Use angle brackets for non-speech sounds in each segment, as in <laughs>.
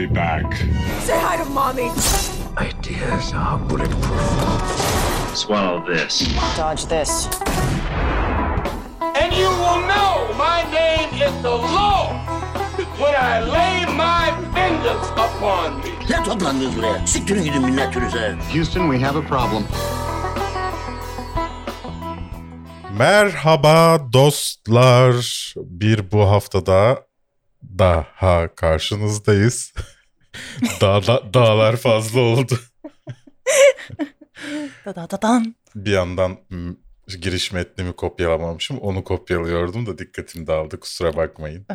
be back. Say hi to mommy. Ideas are bulletproof. Swallow this. Dodge this. And you will know my name is the Lord when I lay my vengeance upon me. Ne toplandınız buraya? Siktirin gidin minnetünüze. Houston, we have a problem. Merhaba dostlar. Bir bu haftada daha karşınızdayız. <laughs> Dağla, dağlar fazla oldu. <laughs> Da da da dan. Bir yandan giriş metnimi kopyalamamışım. Onu kopyalıyordum da dikkatim dağıldı. Kusura bakmayın.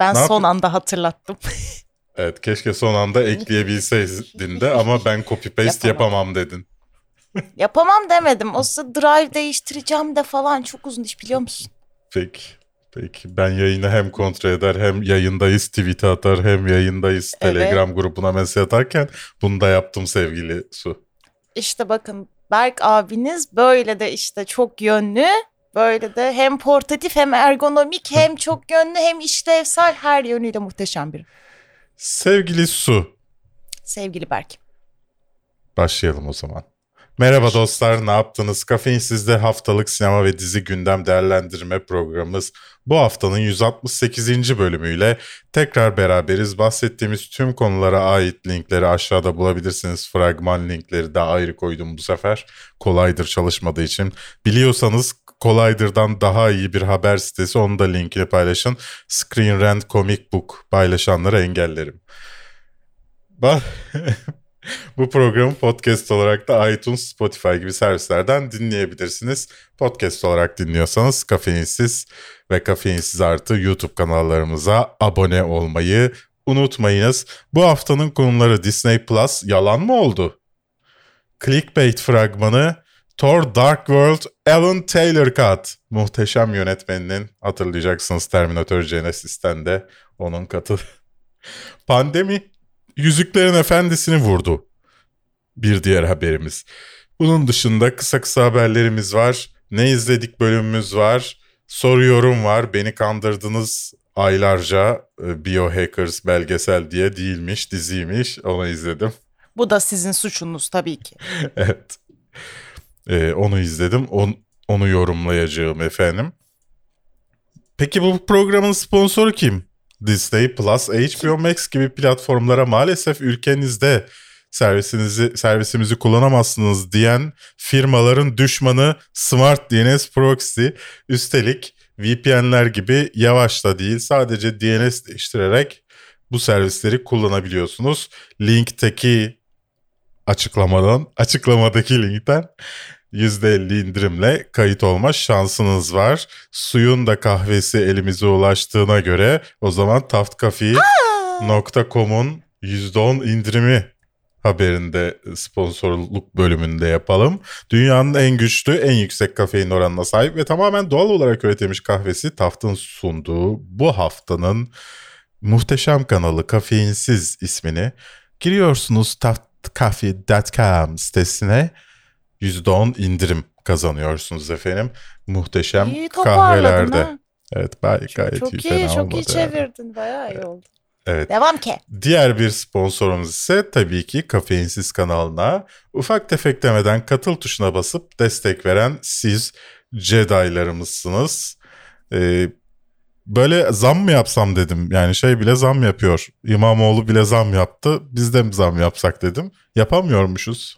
Ben Ne son yapayım? anda hatırlattım. <laughs> Evet keşke son anda ekleyebilseydin de ama ben copy paste Yapamam. yapamam dedin. Yapamam demedim. O drive değiştireceğim de falan çok uzun iş biliyor musun? Peki. Peki ben yayını hem kontrol eder hem yayındayız tweet atar hem yayındayız Evet. telegram grubuna mesaj atarken bunu da yaptım sevgili Su. İşte bakın Berk abiniz böyle de işte çok yönlü. Böyle de hem portatif hem ergonomik hem <laughs> çok yönlü hem işlevsel her yönüyle muhteşem biri. Sevgili Su Sevgili Berk. başlayalım o zaman. Merhaba dostlar ne yaptınız? Kafeinsiz'de haftalık sinema ve dizi gündem değerlendirme programımız bu haftanın 168. bölümüyle tekrar beraberiz. Bahsettiğimiz tüm konulara ait linkleri aşağıda bulabilirsiniz. Fragman linkleri de ayrı koydum bu sefer. Kolaydır çalışmadığı için. Biliyorsanız Kolayder'dan daha iyi bir haber sitesi onu da linkini paylaşın. Screen Rant Comic Book paylaşanları engellerim. Ba- <laughs> Bu programı podcast olarak da iTunes, Spotify gibi servislerden dinleyebilirsiniz. Podcast olarak dinliyorsanız Kafeinsiz ve Kafeinsiz artı YouTube kanallarımıza abone olmayı unutmayınız. Bu haftanın konuları Disney Plus yalan mı oldu? Clickbait fragmanı Thor Dark World Alan Taylor Cut. Muhteşem yönetmeninin hatırlayacaksınız Terminator Genesis'ten de onun katı. <laughs> Pandemi Yüzüklerin Efendisi'ni vurdu. Bir diğer haberimiz. Bunun dışında kısa kısa haberlerimiz var. Ne izledik bölümümüz var. Soru yorum var. Beni kandırdınız aylarca e, Biohackers belgesel diye değilmiş, diziymiş. Onu izledim. Bu da sizin suçunuz tabii ki. <laughs> evet. Ee, onu izledim. On, onu yorumlayacağım efendim. Peki bu programın sponsoru kim? Disney Plus, HBO Max gibi platformlara maalesef ülkenizde servisinizi servisimizi kullanamazsınız diyen firmaların düşmanı Smart DNS Proxy. Üstelik VPN'ler gibi yavaş da değil sadece DNS değiştirerek bu servisleri kullanabiliyorsunuz. Linkteki açıklamadan, açıklamadaki linkten %50 indirimle kayıt olma şansınız var. Suyun da kahvesi elimize ulaştığına göre o zaman taftcafe.com'un %10 indirimi haberinde sponsorluk bölümünde yapalım. Dünyanın en güçlü, en yüksek kafein oranına sahip ve tamamen doğal olarak üretilmiş kahvesi Taft'ın sunduğu bu haftanın muhteşem kanalı Kafeinsiz ismini giriyorsunuz taftcafe.com sitesine %10 indirim kazanıyorsunuz efendim. Muhteşem İyi kahvelerde. ha. Evet gayet, gayet Çok iyi, iyi, fena çok iyi olmadı yani. çevirdin. Bayağı iyi oldu. Evet. Devam ki. Diğer bir sponsorumuz ise tabii ki Kafeinsiz kanalına ufak tefek demeden katıl tuşuna basıp destek veren siz Jedi'larımızsınız. Ee, böyle zam mı yapsam dedim. Yani şey bile zam yapıyor. İmamoğlu bile zam yaptı. Biz de mi zam yapsak dedim. Yapamıyormuşuz.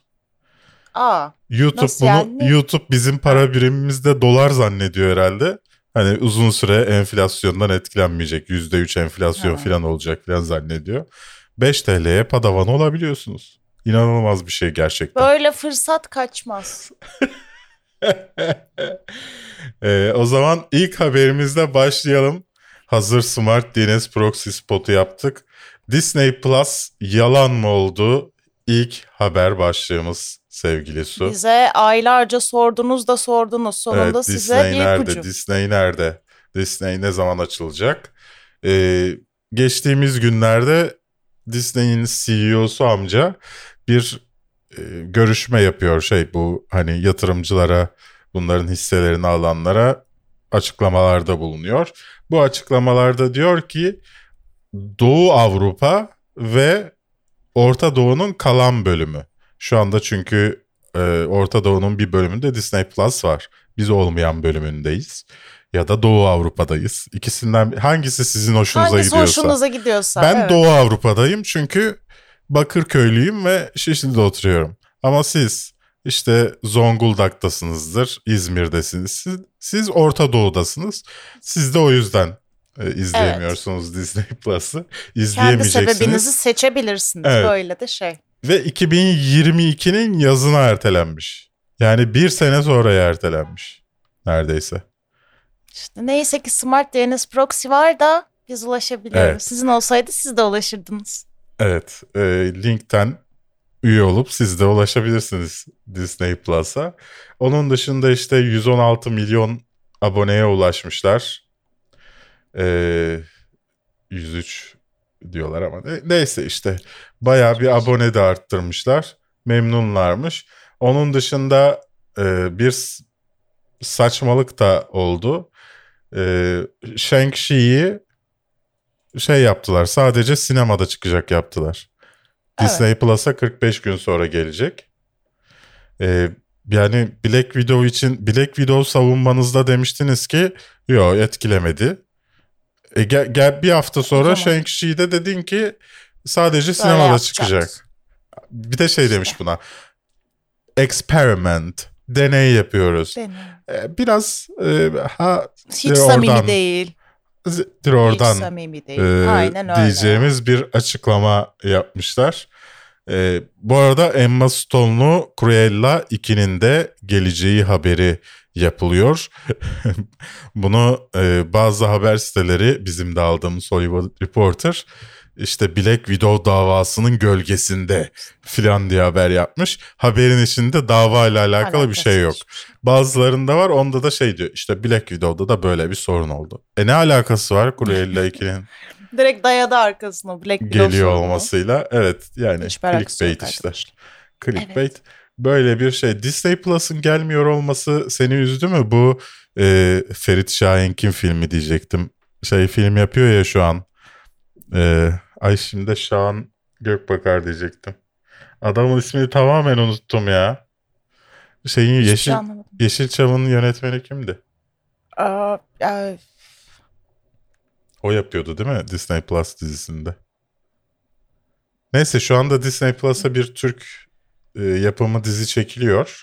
Aa, YouTube Nasıl bunu yani? YouTube bizim para birimimizde dolar zannediyor herhalde. Hani uzun süre enflasyondan etkilenmeyecek. %3 enflasyon Ha. falan olacak falan zannediyor. 5 TL'ye padavan olabiliyorsunuz. İnanılmaz bir şey gerçekten. böyle fırsat kaçmaz. <laughs> Ee, o zaman ilk haberimizle başlayalım. Hazır Smart DNS Proxy spotu yaptık. Disney Plus yalan mı oldu? İlk haber başlığımız sevgili Su. Bize aylarca sordunuz da sordunuz. Sonunda Evet, size Disney bir nerede? ipucu. Disney nerede? Disney ne zaman açılacak? Ee, geçtiğimiz günlerde Disney'in CEO'su amca bir e, görüşme yapıyor şey bu hani yatırımcılara bunların hisselerini alanlara açıklamalarda bulunuyor. Bu açıklamalarda diyor ki Doğu Avrupa ve Orta Doğu'nun kalan bölümü. Şu anda çünkü e, Orta Doğu'nun bir bölümünde Disney Plus var. Biz olmayan bölümündeyiz. Ya da Doğu Avrupa'dayız. İkisinden hangisi sizin hoşunuza Hangisi gidiyorsa. hoşunuza gidiyorsa. Ben evet. Doğu Avrupa'dayım çünkü Bakırköylüyüm ve Şişli'de oturuyorum. Ama siz işte Zonguldak'tasınızdır, İzmir'desiniz. Siz, siz Orta Doğu'dasınız. Siz de o yüzden e, izleyemiyorsunuz Disney Plus'ı. Kendi İzleyemeyeceksiniz. sebebinizi seçebilirsiniz. Evet. Böyle de şey. Ve 2022'nin yazına ertelenmiş. Yani bir sene sonraya ertelenmiş. Neredeyse. İşte neyse ki Smart DNS Proxy var da biz ulaşabiliyoruz. Evet. Sizin olsaydı siz de ulaşırdınız. Evet, e, linkten üye olup siz de ulaşabilirsiniz Disney Plus'a. Onun dışında işte 116 milyon aboneye ulaşmışlar. E, 103 diyorlar ama ne- neyse işte bayağı bir abone de arttırmışlar. Memnunlarmış. Onun dışında e, bir saçmalık da oldu. E, Shang-Chi'yi şey yaptılar. Sadece sinemada çıkacak yaptılar. Evet. Disney Plus'a 45 gün sonra gelecek. Ee, yani Black Widow için Black Widow savunmanızda demiştiniz ki yo etkilemedi. E, gel, gel bir hafta sonra zaman- Shang-Chi'de dedin ki sadece sinemada yapacağız. çıkacak. Bir de şey demiş buna. Experiment. Deney yapıyoruz. Deneyim. E, biraz e, ha Hiç E, samimi oradan değil. zittir oradan Hiç samimi değil. e, Aynen öyle. diyeceğimiz bir açıklama yapmışlar. E, bu arada Emma Stone'lu Cruella 2'nin de geleceği haberi yapılıyor. <laughs> Bunu e, bazı haber siteleri bizim de aldığımız Hollywood Reporter işte Black Widow davasının gölgesinde filan diye haber yapmış. Haberin içinde dava ile alakalı bir şey yok. Alakasız. Bazılarında var onda da şey diyor işte Black Widow'da da böyle bir sorun oldu. E ne alakası var Cruella <laughs> 2'nin Direkt dayadı arkasına Black Widow geliyor sorunu. olmasıyla? Evet yani alakası yok clickbait işte. Clickbait. Evet. Böyle bir şey. Disney Plus'ın gelmiyor olması seni üzdü mü? Bu e, Ferit Şahink'in filmi diyecektim. Şey film yapıyor ya şu an. E, ay şimdi de Şahan Gökbakar diyecektim. Adamın ismini tamamen unuttum ya. Şeyin Yeşil, şey anlamadım. Yeşilçam'ın yönetmeni kimdi? Aa, O yapıyordu değil mi Disney Plus dizisinde? Neyse şu anda Disney Plus'a bir Türk e, yapımı dizi çekiliyor.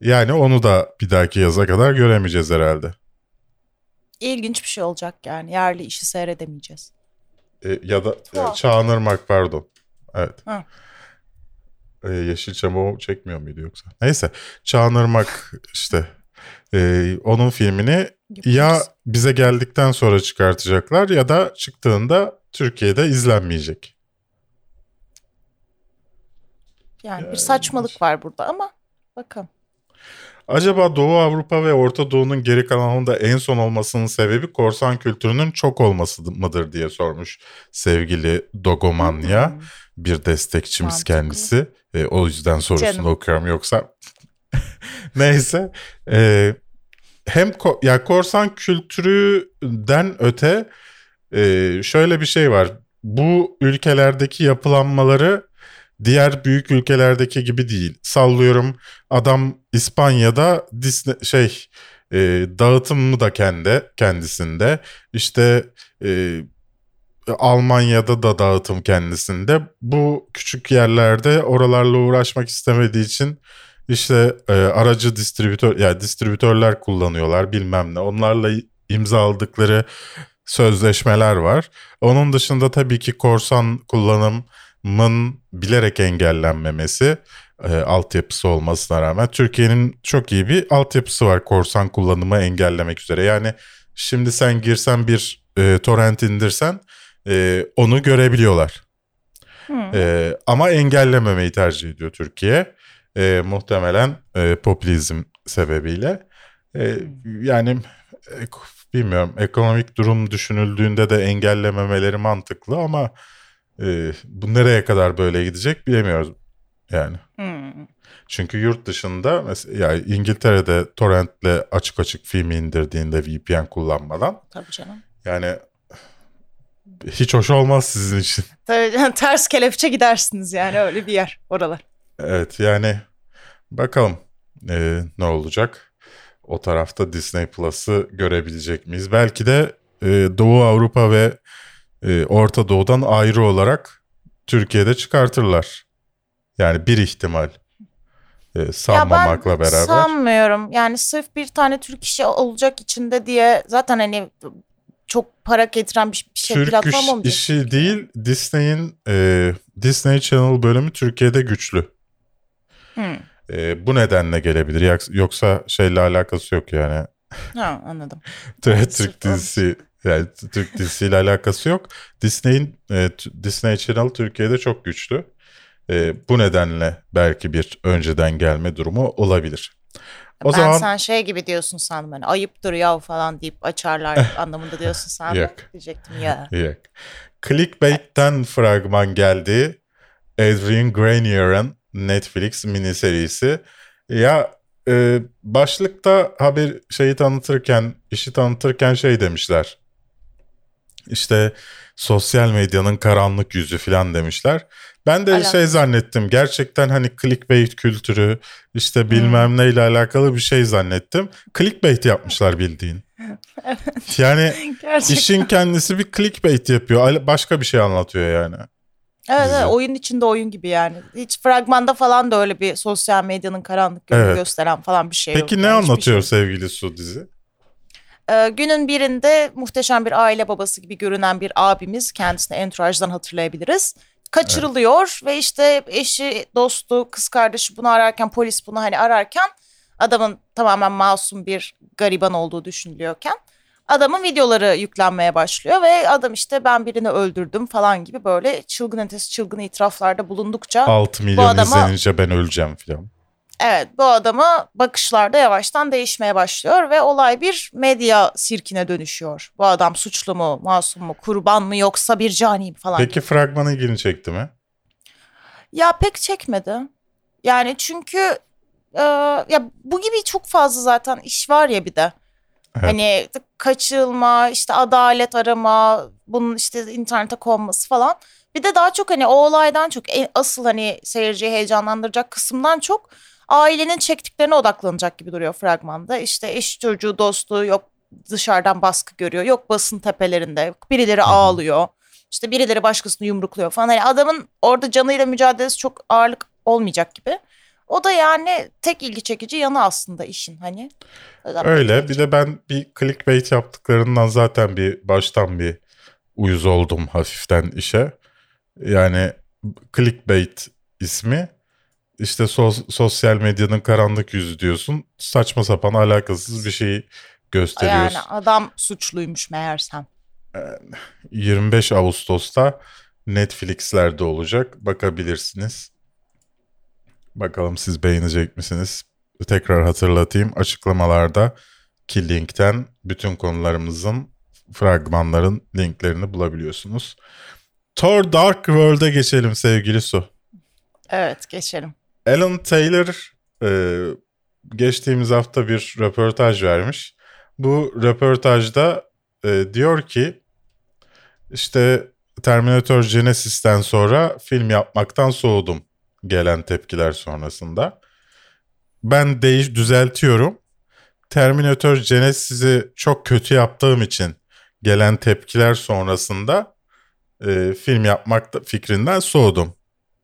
Yani onu da bir dahaki yaza kadar göremeyeceğiz herhalde. ilginç bir şey olacak yani. Yerli işi seyredemeyeceğiz. E, ya da e. Çağınırmak pardon. Evet. Ha. E, Yeşilçam o çekmiyor muydu yoksa? Neyse Çağınırmak <laughs> işte e, onun filmini ya Yaparız. bize geldikten sonra çıkartacaklar ya da çıktığında Türkiye'de izlenmeyecek. Yani bir saçmalık var burada ama bakalım. Acaba Doğu Avrupa ve Orta Doğu'nun geri kalanında en son olmasının sebebi korsan kültürünün çok olması mıdır diye sormuş sevgili Dogomanya. Hmm. Bir destekçimiz Mantıklı. kendisi. E, o yüzden sorusunu Canım. okuyorum yoksa. <laughs> Neyse. E, hem ko- ya korsan kültürüden öte e, şöyle bir şey var. Bu ülkelerdeki yapılanmaları diğer büyük ülkelerdeki gibi değil. Sallıyorum adam İspanya'da Disney şey e, dağıtımı da kendi kendisinde. İşte e, Almanya'da da dağıtım kendisinde. Bu küçük yerlerde oralarla uğraşmak istemediği için işte e, aracı distribütör yani distribütörler kullanıyorlar bilmem ne. Onlarla imzaladıkları sözleşmeler var. Onun dışında tabii ki korsan kullanımın bilerek engellenmemesi e, altyapısı olmasına rağmen Türkiye'nin çok iyi bir altyapısı var korsan kullanımı engellemek üzere. Yani şimdi sen girsen bir e, torrent indirsen e, onu görebiliyorlar. Hmm. E, ama engellememeyi tercih ediyor Türkiye. E, muhtemelen e, popülizm sebebiyle. E, yani e, bilmiyorum ekonomik durum düşünüldüğünde de engellememeleri mantıklı ama e, bu nereye kadar böyle gidecek bilemiyoruz yani. Hmm. Çünkü yurt dışında mesela yani İngiltere'de torrentle açık açık filmi indirdiğinde VPN kullanmadan Tabii canım. yani hiç hoş olmaz sizin için. <laughs> Tabii ters kelepçe gidersiniz yani öyle bir yer oralar. Evet yani bakalım e, ne olacak. O tarafta Disney Plus'ı görebilecek miyiz? Belki de e, Doğu Avrupa ve e, Orta Doğu'dan ayrı olarak Türkiye'de çıkartırlar. Yani bir ihtimal. E, sanmamakla ya ben beraber. sanmıyorum. Yani sırf bir tane Türk işi olacak içinde diye zaten hani çok para getiren bir şey Türk platform iş- olmayacak. işi değil Disney'in e, Disney Channel bölümü Türkiye'de güçlü. Hı. E, bu nedenle gelebilir. Yoksa şeyle alakası yok yani. Ha, anladım. <laughs> Türk dizisi yani Türk dizisiyle alakası yok. Disney'in e, Disney Channel Türkiye'de çok güçlü. E, bu nedenle belki bir önceden gelme durumu olabilir. O ben zaman sen şey gibi diyorsun sandım hani ayıptır ya falan deyip açarlar anlamında diyorsun sandım. <laughs> Yok. Diyecektim ya. Yok. Clickbait'ten fragman geldi. Adrian Granier'ın Netflix mini serisi. Ya e, başlıkta haber şeyi tanıtırken, işi tanıtırken şey demişler. İşte sosyal medyanın karanlık yüzü falan demişler. Ben de Alakası. şey zannettim. Gerçekten hani clickbait kültürü işte bilmem neyle alakalı bir şey zannettim. Clickbait yapmışlar bildiğin. <laughs> Yani <laughs> Gerçekten. İşin kendisi bir clickbait yapıyor. Başka bir şey anlatıyor yani. Evet, evet oyun içinde oyun gibi yani. Hiç fragmanda falan da öyle bir sosyal medyanın karanlık yönünü Evet. gösteren falan bir şey yok. Peki ne Yani anlatıyor şey. sevgili Su dizi? Ee, günün birinde muhteşem bir aile babası gibi görünen bir abimiz kendisini entourajdan hatırlayabiliriz. Kaçırılıyor ve işte eşi, dostu, kız kardeşi bunu ararken polis bunu hani ararken adamın tamamen masum bir gariban olduğu düşünülüyorken adamın videoları yüklenmeye başlıyor ve adam işte ben birini öldürdüm falan gibi böyle çılgın ötesi çılgın itiraflarda bulundukça 6 milyon adama- izlenince ben öleceğim falan. Evet bu adama bakışlarda yavaştan değişmeye başlıyor ve olay bir medya sirkine dönüşüyor. Bu adam suçlu mu, masum mu, kurban mı yoksa bir cani mi falan. Peki fragmanı ilgini çekti mi? Ya pek çekmedi. Yani çünkü e, ya bu gibi çok fazla zaten iş var ya bir de. Evet. Hani kaçırılma, işte adalet arama, bunun işte internete konması falan. Bir de daha çok hani o olaydan çok en- asıl hani seyirciyi heyecanlandıracak kısımdan çok ailenin çektiklerine odaklanacak gibi duruyor fragmanda. İşte eş çocuğu dostu yok dışarıdan baskı görüyor. Yok basın tepelerinde birileri ağlıyor. İşte birileri başkasını yumrukluyor falan. Hani adamın orada canıyla mücadelesi çok ağırlık olmayacak gibi. O da yani tek ilgi çekici yanı aslında işin hani. Öyle. Bir de ben bir clickbait yaptıklarından zaten bir baştan bir uyuz oldum hafiften işe. Yani clickbait ismi işte sos- sosyal medyanın karanlık yüzü diyorsun. Saçma sapan alakasız bir şeyi gösteriyorsun. Yani adam suçluymuş meğersem. 25 Ağustos'ta Netflix'lerde olacak. Bakabilirsiniz. Bakalım siz beğenecek misiniz? Tekrar hatırlatayım. Açıklamalarda ki linkten bütün konularımızın fragmanların linklerini bulabiliyorsunuz. Thor Dark World'e geçelim sevgili Su. Evet geçelim. Alan Taylor e, geçtiğimiz hafta bir röportaj vermiş. Bu röportajda e, diyor ki işte Terminator Genesis'ten sonra film yapmaktan soğudum gelen tepkiler sonrasında. Ben değiş düzeltiyorum. Terminator Genesis'i çok kötü yaptığım için gelen tepkiler sonrasında e, film yapmak fikrinden soğudum.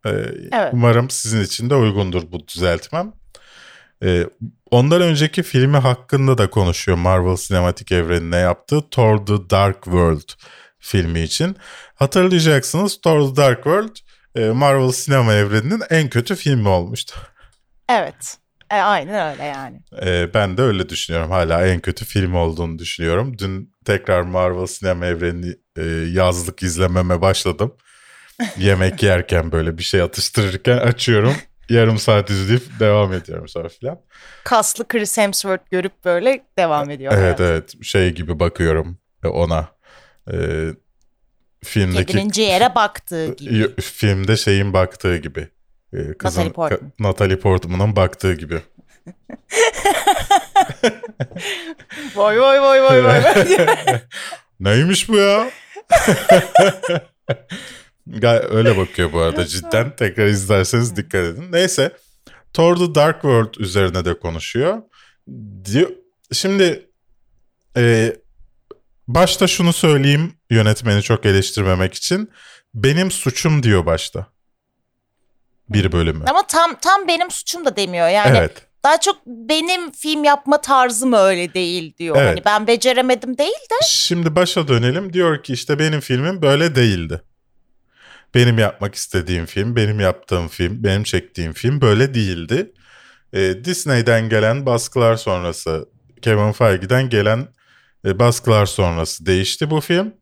E, Evet. Umarım sizin için de uygundur bu düzeltmem. E, ondan önceki filmi hakkında da konuşuyor Marvel Sinematik Evreni'ne yaptığı Thor The Dark World filmi için. Hatırlayacaksınız Thor The Dark World e, Marvel sinema evreninin en kötü filmi olmuştu. Evet. E, aynen öyle yani. E, ben de öyle düşünüyorum. Hala en kötü film olduğunu düşünüyorum. Dün tekrar Marvel sinema evreni e, yazlık izlememe başladım. Yemek yerken böyle bir şey atıştırırken açıyorum. Yarım saat izleyip devam ediyorum sonra filan. Kaslı Chris Hemsworth görüp böyle devam ediyor. Evet hayat. evet şey gibi bakıyorum ona. E, filmdeki Kedinin ciğere baktığı gibi. Filmde şeyin baktığı gibi. E, kızın, Natalie Portman. Natalie Portman'ın baktığı gibi. <laughs> Vay vay vay vay vay. <laughs> Neymiş bu ya? <laughs> Gay- Öyle bakıyor bu arada cidden. Tekrar izlerseniz dikkat edin. Neyse. Thor The Dark World üzerine de konuşuyor. Diyor, şimdi e, başta şunu söyleyeyim yönetmeni çok eleştirmemek için. Benim suçum diyor başta. Bir bölümü. Ama tam tam benim suçum da demiyor. Yani evet. daha çok benim film yapma tarzım öyle değil diyor. Evet. Hani ben beceremedim değil de. Şimdi başa dönelim. Diyor ki işte benim filmim böyle değildi. Benim yapmak istediğim film, benim yaptığım film, benim çektiğim film böyle değildi. Ee, Disney'den gelen baskılar sonrası, Kevin Feige'den gelen e, baskılar sonrası değişti bu film.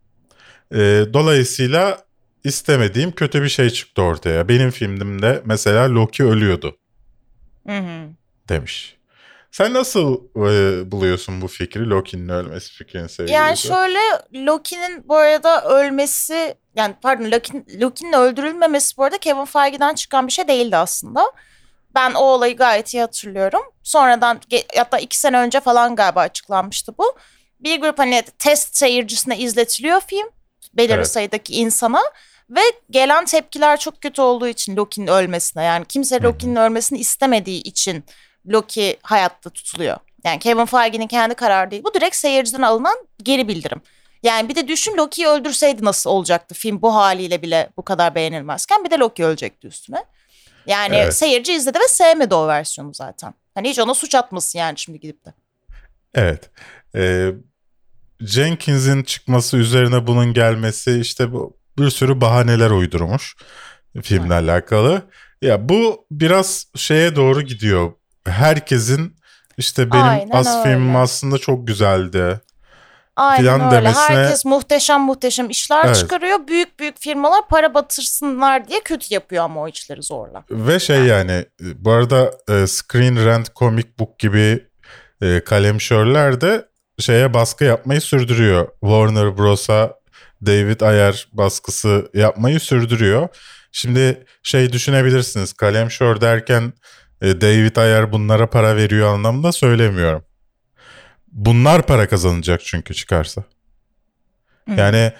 Ee, dolayısıyla istemediğim kötü bir şey çıktı ortaya. Benim filmimde mesela Loki ölüyordu Hı hı. demiş. Sen nasıl e, buluyorsun bu fikri? Loki'nin ölmesi fikrini sevgili Yani şöyle Loki'nin bu arada ölmesi yani pardon Loki'nin Loki'nin öldürülmemesi bu arada Kevin Feige'den çıkan bir şey değildi aslında. Ben o olayı gayet iyi hatırlıyorum. Sonradan hatta iki sene önce falan galiba açıklanmıştı bu. Bir grup hani test seyircisine izletiliyor film. Belirli Evet. sayıdaki insana. Ve gelen tepkiler çok kötü olduğu için Loki'nin ölmesine yani kimse. Loki'nin ölmesini istemediği için Loki hayatta tutuluyor. Yani Kevin Feige'nin kendi kararı değil. Bu direkt seyirciden alınan geri bildirim. Yani bir de düşün Loki'yi öldürseydi nasıl olacaktı film bu haliyle bile bu kadar beğenilmezken bir de Loki ölecekti üstüne. Yani Evet. seyirci izledi ve sevmedi o versiyonu zaten. Hani hiç ona suç atmasın yani şimdi gidip de. Evet. Ee, Jenkins'in çıkması üzerine bunun gelmesi işte bu bir sürü bahaneler uydurmuş filmle alakalı. Ya bu biraz şeye doğru gidiyor. Herkesin işte benim Aynen as öyle. filmim aslında çok güzeldi. Aynen Filan öyle. demesine- Herkes muhteşem muhteşem işler Evet. çıkarıyor. Büyük büyük firmalar para batırsınlar diye kötü yapıyor ama o işleri zorla. Ve şey yani bu arada e, Screen Rant Comic Book gibi e, kalemşörler de şeye baskı yapmayı sürdürüyor. Warner Bros'a David Ayer baskısı yapmayı sürdürüyor. Şimdi şey düşünebilirsiniz kalemşör derken e, David Ayer bunlara para veriyor anlamında söylemiyorum. Bunlar para kazanacak çünkü çıkarsa. Hı. Yani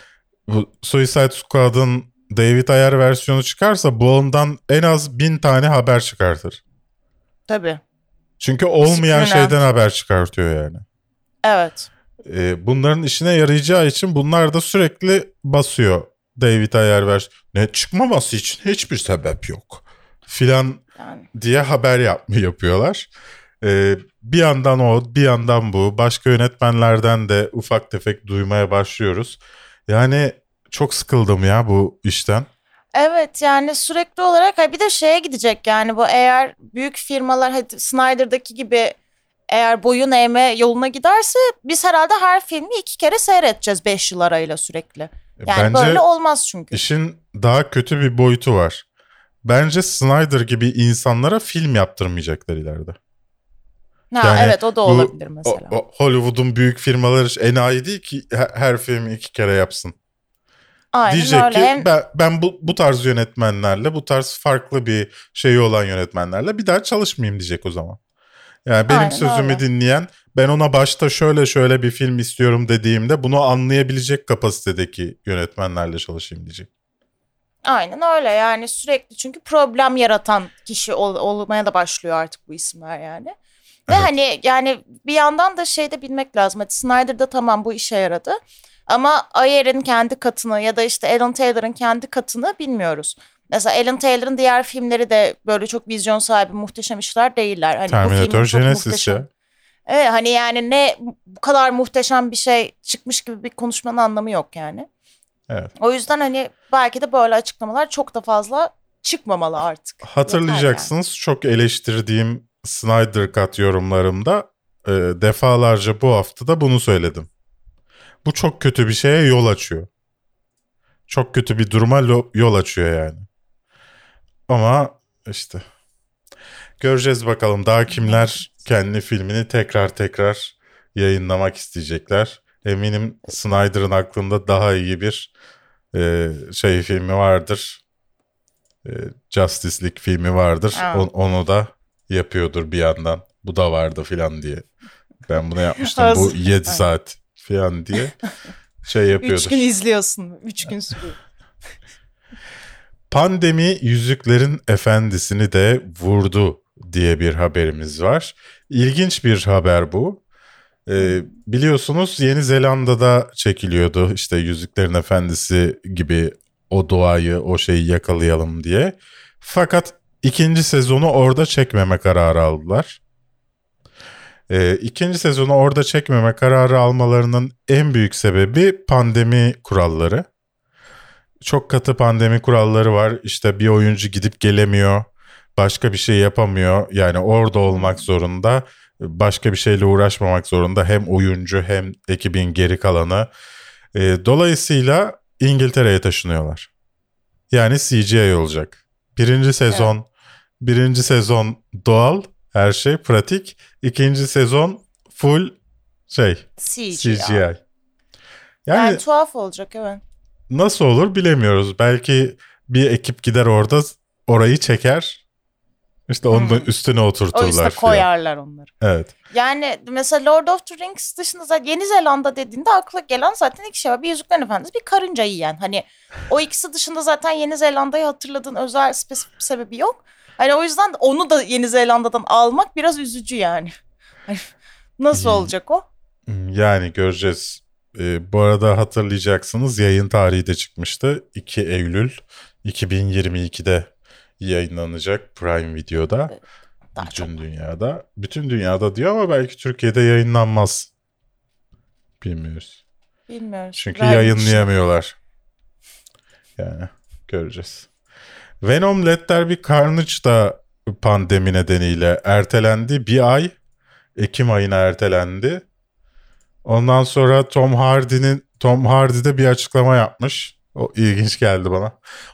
bu Suicide Squad'ın David Ayer versiyonu çıkarsa bu ondan en az bin tane haber çıkartır. Tabii. Çünkü olmayan Discipline. şeyden haber çıkartıyor yani. Evet. Ee, bunların işine yarayacağı için bunlar da sürekli basıyor. David Ayer ver. Ne çıkmaması için hiçbir sebep yok. Filan Yani. diye haber yap yapıyorlar. Ee, bir yandan o, bir yandan bu. Başka yönetmenlerden de ufak tefek duymaya başlıyoruz. Yani çok sıkıldım ya bu işten. Evet yani sürekli olarak bir de şeye gidecek yani bu eğer büyük firmalar hadi Snyder'daki gibi eğer boyun eğme yoluna giderse biz herhalde her filmi iki kere seyredeceğiz beş yıl arayla sürekli. Yani Bence böyle olmaz çünkü. işin daha kötü bir boyutu var. Bence Snyder gibi insanlara film yaptırmayacaklar ileride. Ha, yani evet o da olabilir o- mesela. o Hollywood'un büyük firmaları enayi değil ki her, her filmi iki kere yapsın. Aynen Diyecek öyle. ki Hem- ben, ben bu, bu tarz yönetmenlerle, bu tarz farklı bir şeyi olan yönetmenlerle bir daha çalışmayayım diyecek o zaman. Yani benim Aynen sözümü öyle. dinleyen ben ona başta şöyle şöyle bir film istiyorum dediğimde bunu anlayabilecek kapasitedeki yönetmenlerle çalışayım diyecek. Aynen öyle yani sürekli çünkü problem yaratan kişi ol- olmaya da başlıyor artık bu isimler yani. Ve Evet. hani yani bir yandan da şey de bilmek lazım. Hadi Snyder'da tamam bu işe yaradı. Ama Ayer'in kendi katını ya da işte Alan Taylor'ın kendi katını bilmiyoruz. Mesela Alan Taylor'ın diğer filmleri de böyle çok vizyon sahibi muhteşem işler değiller. Hani Terminator Genesis ya. Evet hani yani ne bu kadar muhteşem bir şey çıkmış gibi bir konuşmanın anlamı yok yani. Evet. O yüzden hani belki de böyle açıklamalar çok da fazla çıkmamalı artık. Hatırlayacaksınız çok eleştirdiğim Snyder Cut yorumlarımda e, defalarca bu hafta da bunu söyledim. Bu çok kötü bir şeye yol açıyor. Çok kötü bir duruma yol açıyor yani. Ama işte göreceğiz bakalım daha kimler kendi filmini tekrar tekrar yayınlamak isteyecekler. Eminim Snyder'ın aklında daha iyi bir e, şey filmi vardır. E, Justice League filmi vardır. On- onu da yapıyordur bir yandan. Bu da vardı filan diye. Ben bunu yapmıştım. Bu Hazır. 7 Aynen. saat filan diye. şey yapıyordur. Üç gün izliyorsun. Üç gün sürüyor. Pandemi Yüzüklerin Efendisi'ni de vurdu diye bir haberimiz var. İlginç bir haber bu. Ee, biliyorsunuz Yeni Zelanda'da çekiliyordu işte Yüzüklerin Efendisi gibi o doğayı o şeyi yakalayalım diye. Fakat ikinci sezonu orada çekmeme kararı aldılar. Ee, ikinci sezonu orada çekmeme kararı almalarının en büyük sebebi pandemi kuralları. Çok katı pandemi kuralları var. İşte bir oyuncu gidip gelemiyor. Başka bir şey yapamıyor. Yani orada olmak zorunda. Başka bir şeyle uğraşmamak zorunda. Hem oyuncu hem ekibin geri kalanı. Ee, dolayısıyla İngiltere'ye taşınıyorlar. Yani CGI olacak. Birinci sezon, birinci sezon doğal, her şey pratik. İkinci sezon full şey, CGI. CGI. Yani, Yani tuhaf olacak evet. nasıl olur bilemiyoruz. Belki bir ekip gider orada orayı çeker. İşte onun Hmm. üstüne O oturturlar. yüzden filan. koyarlar onları. Evet. Yani mesela Lord of the Rings dışında zaten Yeni Zelanda dediğinde akla gelen zaten iki şey var. Bir Yüzüklerin Efendisi bir karınca yiyen. Hani o ikisi dışında zaten Yeni Zelanda'yı hatırladığın özel spesifik bir sebebi yok. Hani o yüzden onu da Yeni Zelanda'dan almak biraz üzücü yani. Hani Nasıl İyi. olacak o? Yani göreceğiz. Ee, bu arada hatırlayacaksınız yayın tarihi de çıkmıştı. 2 Eylül 2022'de yayınlanacak Prime Video'da. Daha bütün çok. dünyada. Bütün dünyada diyor ama belki Türkiye'de yayınlanmaz. Bilmiyoruz. Bilmiyoruz. Çünkü Vermiş. yayınlayamıyorlar. Yani göreceğiz. Venom Let There Be Carnage da pandemi nedeniyle ertelendi. Bir ay Ekim ayına ertelendi. Ondan sonra Tom Hardy'nin Tom Hardy de bir açıklama yapmış. O ilginç geldi bana.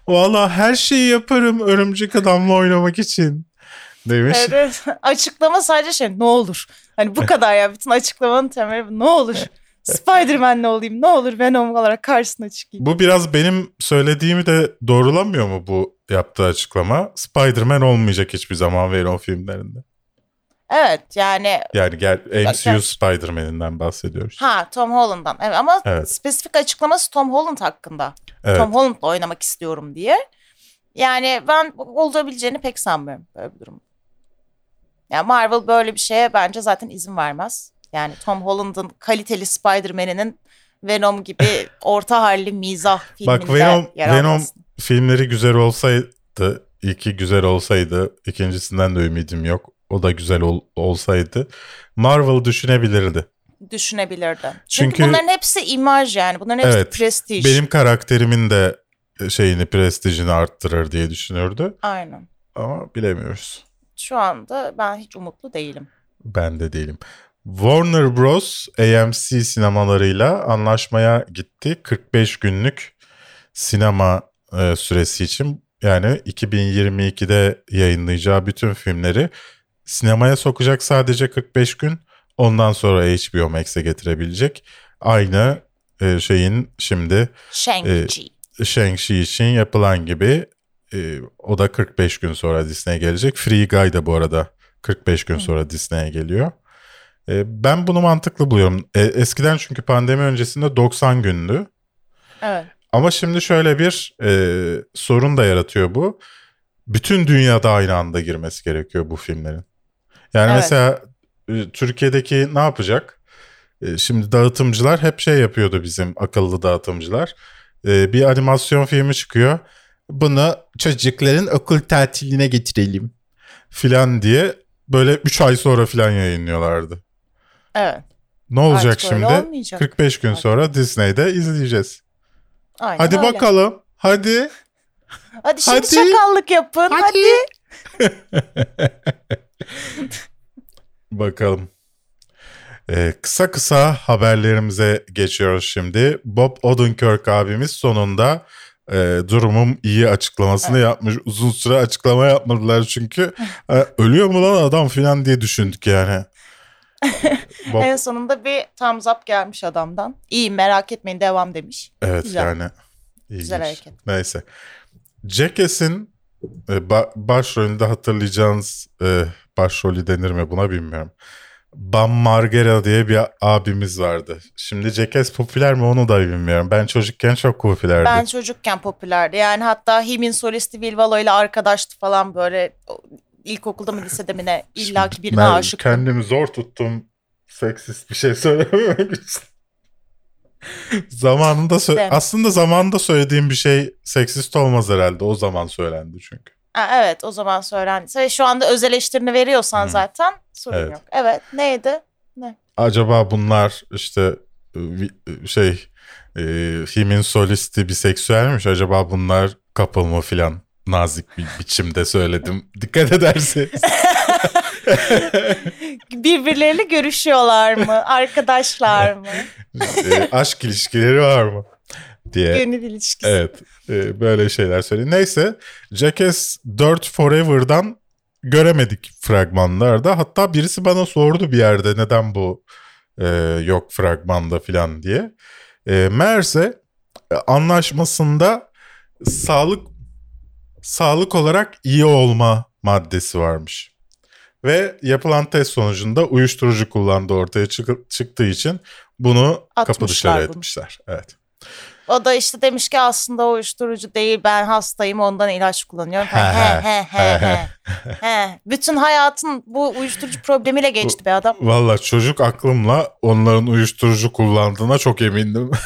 Valla her şeyi yaparım örümcek adamla oynamak için demiş. Evet. <laughs> Açıklama sadece şey ne olur. Hani bu kadar ya bütün açıklamanın temeli ne olur. <laughs> Spider-Man'le olayım ne olur Venom olarak karşısına çıkayım. Bu biraz benim söylediğimi de doğrulamıyor mu bu yaptığı açıklama? Spider-Man olmayacak hiçbir zaman Venom filmlerinde. Evet yani Yani gel MCU. Spider-Man'inden bahsediyoruz. ha Tom Holland'dan evet ama Evet. spesifik açıklaması Tom Holland hakkında. Evet. Tom Holland'la oynamak istiyorum diye. Yani ben olabileceğini pek sanmıyorum böyle bir durum. Yani Marvel böyle bir şeye bence zaten izin vermez. Yani Tom Holland'ın kaliteli Spider-Man'inin Venom gibi <laughs> orta halli mizah filminde Bak Venom, yer Venom. Filmleri güzel olsaydı, ilki güzel olsaydı, ikincisinden de ümidim yok. O da güzel ol- olsaydı Marvel düşünebilirdi. düşünebilirdi. Çünkü, Çünkü- bunların hepsi imaj yani. Bunların hepsi Evet, prestij. Benim karakterimin de şeyini, prestijini arttırır diye düşünürdü. Aynen. Ama bilemiyoruz. Şu anda ben hiç umutlu değilim. Ben de değilim. Warner Bros. AMC sinemalarıyla anlaşmaya gitti. 45 günlük sinema e, süresi için yani 2022'de yayınlayacağı bütün filmleri sinemaya sokacak sadece 45 gün. Ondan sonra HBO Max'e getirebilecek. Aynı e, şeyin şimdi Shang-Chi. Shang-Chi için yapılan gibi e, o da 45 gün sonra Disney'e gelecek. Free Guy da bu arada 45 gün sonra Disney'e geliyor. E, ben bunu mantıklı buluyorum. E, eskiden çünkü pandemi öncesinde 90 gündü. evet. Ama şimdi şöyle bir e, sorun da yaratıyor bu. Bütün dünyada aynı anda girmesi gerekiyor bu filmlerin. Yani Evet. mesela e, Türkiye'deki ne yapacak? E, şimdi dağıtımcılar hep şey yapıyordu bizim akıllı dağıtımcılar. E, bir animasyon filmi çıkıyor. Bunu çocukların okul tatiline getirelim filan diye böyle 3 ay sonra filan yayınlıyorlardı. Evet. Ne olacak Artık şimdi? olmayacak. 45 gün sonra Disney'de izleyeceğiz. Aynen Hadi öyle. bakalım. Hadi. Hadi şimdi Hadi. çakallık yapın. Hadi. <laughs> Bakalım. Ee, kısa kısa haberlerimize geçiyoruz şimdi. Bob Odenkirk abimiz sonunda e, durumum iyi açıklamasını yapmış. Uzun süre açıklama yapmadılar çünkü. E, ölüyor mu lan adam filan diye düşündük yani. <laughs> En sonunda bir thumbs up gelmiş adamdan. İyi merak etmeyin devam demiş. evet güzel. yani. ilginç. Güzel hareket. Neyse. Jackass'in e, ba- başrolünde hatırlayacağınız e, başrolü denir mi buna bilmiyorum. Bam Margera diye bir abimiz vardı. Şimdi Jackass popüler mi onu da bilmiyorum. Ben çocukken çok popülerdi. Ben çocukken popülerdi. Yani hatta Him'in solisti Vilvalo ile arkadaştı falan böyle ilkokulda mı lisede mi ne illaki birine Ben aşık. Kendimi zor tuttum seksist bir şey <laughs> söylememek için. zamanında sö- İşte. aslında zamanında söylediğim bir şey seksist olmaz herhalde. O zaman söylendi çünkü. Ha, evet o zaman söylendiyse ve şu anda öz eleştirini veriyorsan Hı. zaten sorun Evet. yok. Evet neydi? Acaba bunlar işte e, vi- şey e, Him'in solisti biseksüelmiş. Acaba bunlar couple mı filan nazik bir biçimde söyledim. Dikkat ederseniz. <laughs> Birbirleriyle görüşüyorlar mı? Arkadaşlar mı? e, aşk ilişkileri var mı? diye. Gönül ilişkisi. Evet e, böyle şeyler söyleyeyim. Neyse Jackass 4 Forever'dan göremedik fragmanlarda. Hatta birisi bana sordu bir yerde neden bu e, yok fragmanda falan diye. E, meğerse e, anlaşmasında sağlık sağlık olarak iyi olma maddesi varmış. Ve yapılan test sonucunda uyuşturucu kullandığı ortaya çık- çıktığı için bunu kapı dışarı bunu. etmişler. Evet. O da işte demiş ki aslında o uyuşturucu değil ben hastayım ondan ilaç kullanıyorum. He he he. he he. Bütün hayatın bu uyuşturucu problemiyle geçti be adam. Valla çocuk aklımla onların uyuşturucu kullandığına çok emindim. <laughs>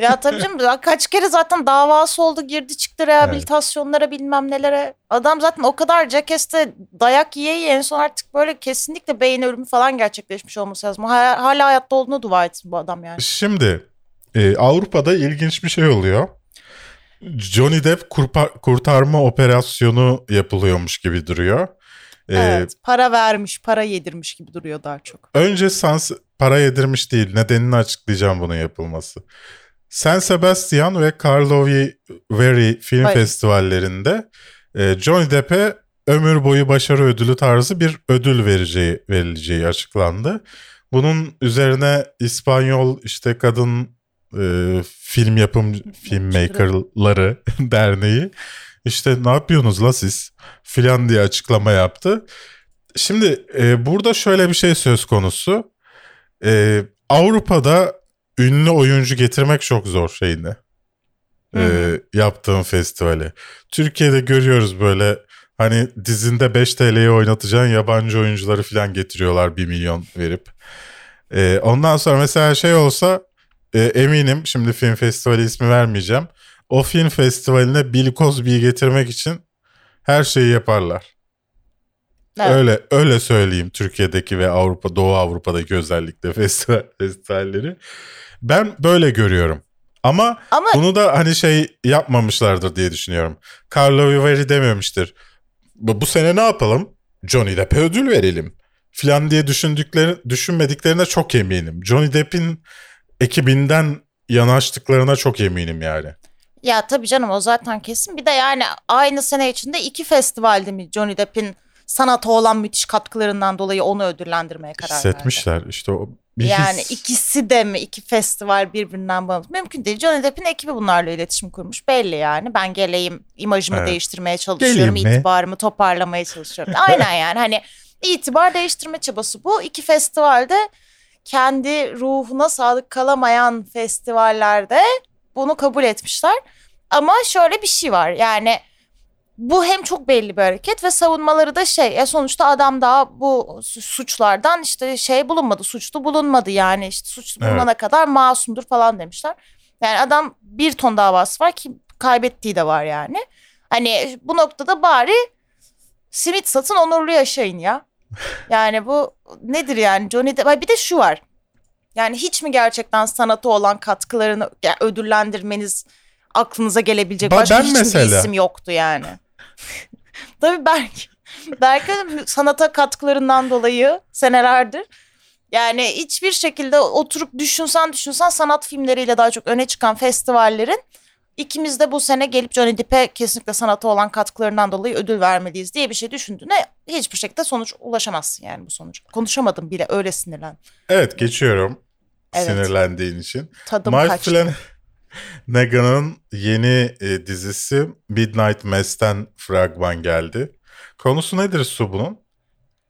Ya tabii canım kaç kere zaten davası oldu girdi çıktı rehabilitasyonlara bilmem nelere. Adam zaten o kadar Jackass'te dayak yiye yiye en son artık böyle kesinlikle beyin ölümü falan gerçekleşmiş olması lazım. Hala, hala hayatta olduğunu dua etsin bu adam yani. Şimdi e, Avrupa'da ilginç bir şey oluyor. Johnny Depp kurpa- kurtarma operasyonu yapılıyormuş gibi duruyor. E, Evet para vermiş para yedirmiş gibi duruyor daha çok. Önce Sans para yedirmiş değil. Nedenini açıklayacağım bunun yapılması. San Sebastian ve Karlovy Vary film Hayır. festivallerinde e, Johnny Depp'e ömür boyu başarı ödülü tarzı bir ödül vereceği verileceği açıklandı. Bunun üzerine İspanyol işte kadın e, film yapım filmmakerları <laughs> derneği işte ne yapıyorsunuz la siz filan diye açıklama yaptı. Şimdi e, burada şöyle bir şey söz konusu. E, Avrupa'da ünlü oyuncu getirmek çok zor şeyini. E, Hı yaptığın festivale. Türkiye'de görüyoruz böyle hani dizinde 5 TL'ye oynatacağın yabancı oyuncuları falan getiriyorlar 1 milyon verip. E, ondan sonra mesela şey olsa e, eminim şimdi film festivali ismi vermeyeceğim. O film festivaline Bill Cosby'yi getirmek için her şeyi yaparlar. Evet. Öyle öyle söyleyeyim Türkiye'deki ve Avrupa Doğu Avrupa'daki özellikle <laughs> festival festivalleri. Ben böyle görüyorum. Ama Ama bunu da hani şey yapmamışlardır diye düşünüyorum. Carlo Vivari dememiştir. Bu, bu sene ne yapalım? Johnny Depp'e ödül verelim. Falan diye düşündükleri, düşünmediklerine çok eminim. Johnny Depp'in ekibinden yanaştıklarına çok eminim yani. Ya tabii canım o zaten kesin. Bir de yani aynı sene içinde iki festivalde mi Johnny Depp'in sanata olan müthiş katkılarından dolayı onu ödüllendirmeye karar verdi. Hissetmişler işte o bir Yani his. ikisi de mi iki festival birbirinden bağımsız? Mümkün değil. Johnny Depp'in ekibi bunlarla iletişim kurmuş. Belli yani. Ben geleyim imajımı Evet. değiştirmeye çalışıyorum. Geleyim mi? itibarımı toparlamaya çalışıyorum. Aynen yani hani <laughs> itibar değiştirme çabası bu. İki festivalde kendi ruhuna sadık kalamayan festivallerde bunu kabul etmişler. Ama şöyle bir şey var yani bu hem çok belli bir hareket ve savunmaları da şey ya sonuçta adam daha bu su- suçlardan işte şey bulunmadı suçlu bulunmadı yani işte suçlu Evet. bulunana kadar masumdur falan demişler. Yani adam bir ton davası var ki kaybettiği de var yani. Hani bu noktada bari simit satın onurlu yaşayın ya. Yani bu nedir yani Johnny Depp bir de şu var. Yani hiç mi gerçekten sanata olan katkılarını ya, ödüllendirmeniz aklınıza gelebilecek Ba- başka ben hiçbir mesela. isim yoktu yani. <laughs> Tabii Berk. Berk'in sanata katkılarından dolayı senelerdir yani hiçbir şekilde oturup düşünsen düşünsen sanat filmleriyle daha çok öne çıkan festivallerin ikimiz de bu sene gelip Johnny Depp'e kesinlikle sanata olan katkılarından dolayı ödül vermeliyiz diye bir şey düşündüğüne hiçbir şekilde sonuç ulaşamazsın yani bu sonuç. Konuşamadım bile öyle sinirlen. Evet geçiyorum. Evet. Sinirlendiğin için. Tadım Mike kaçtı. Flanagan'ın <laughs> yeni e, dizisi Midnight Mass'ten fragman geldi. Konusu nedir Su bunun?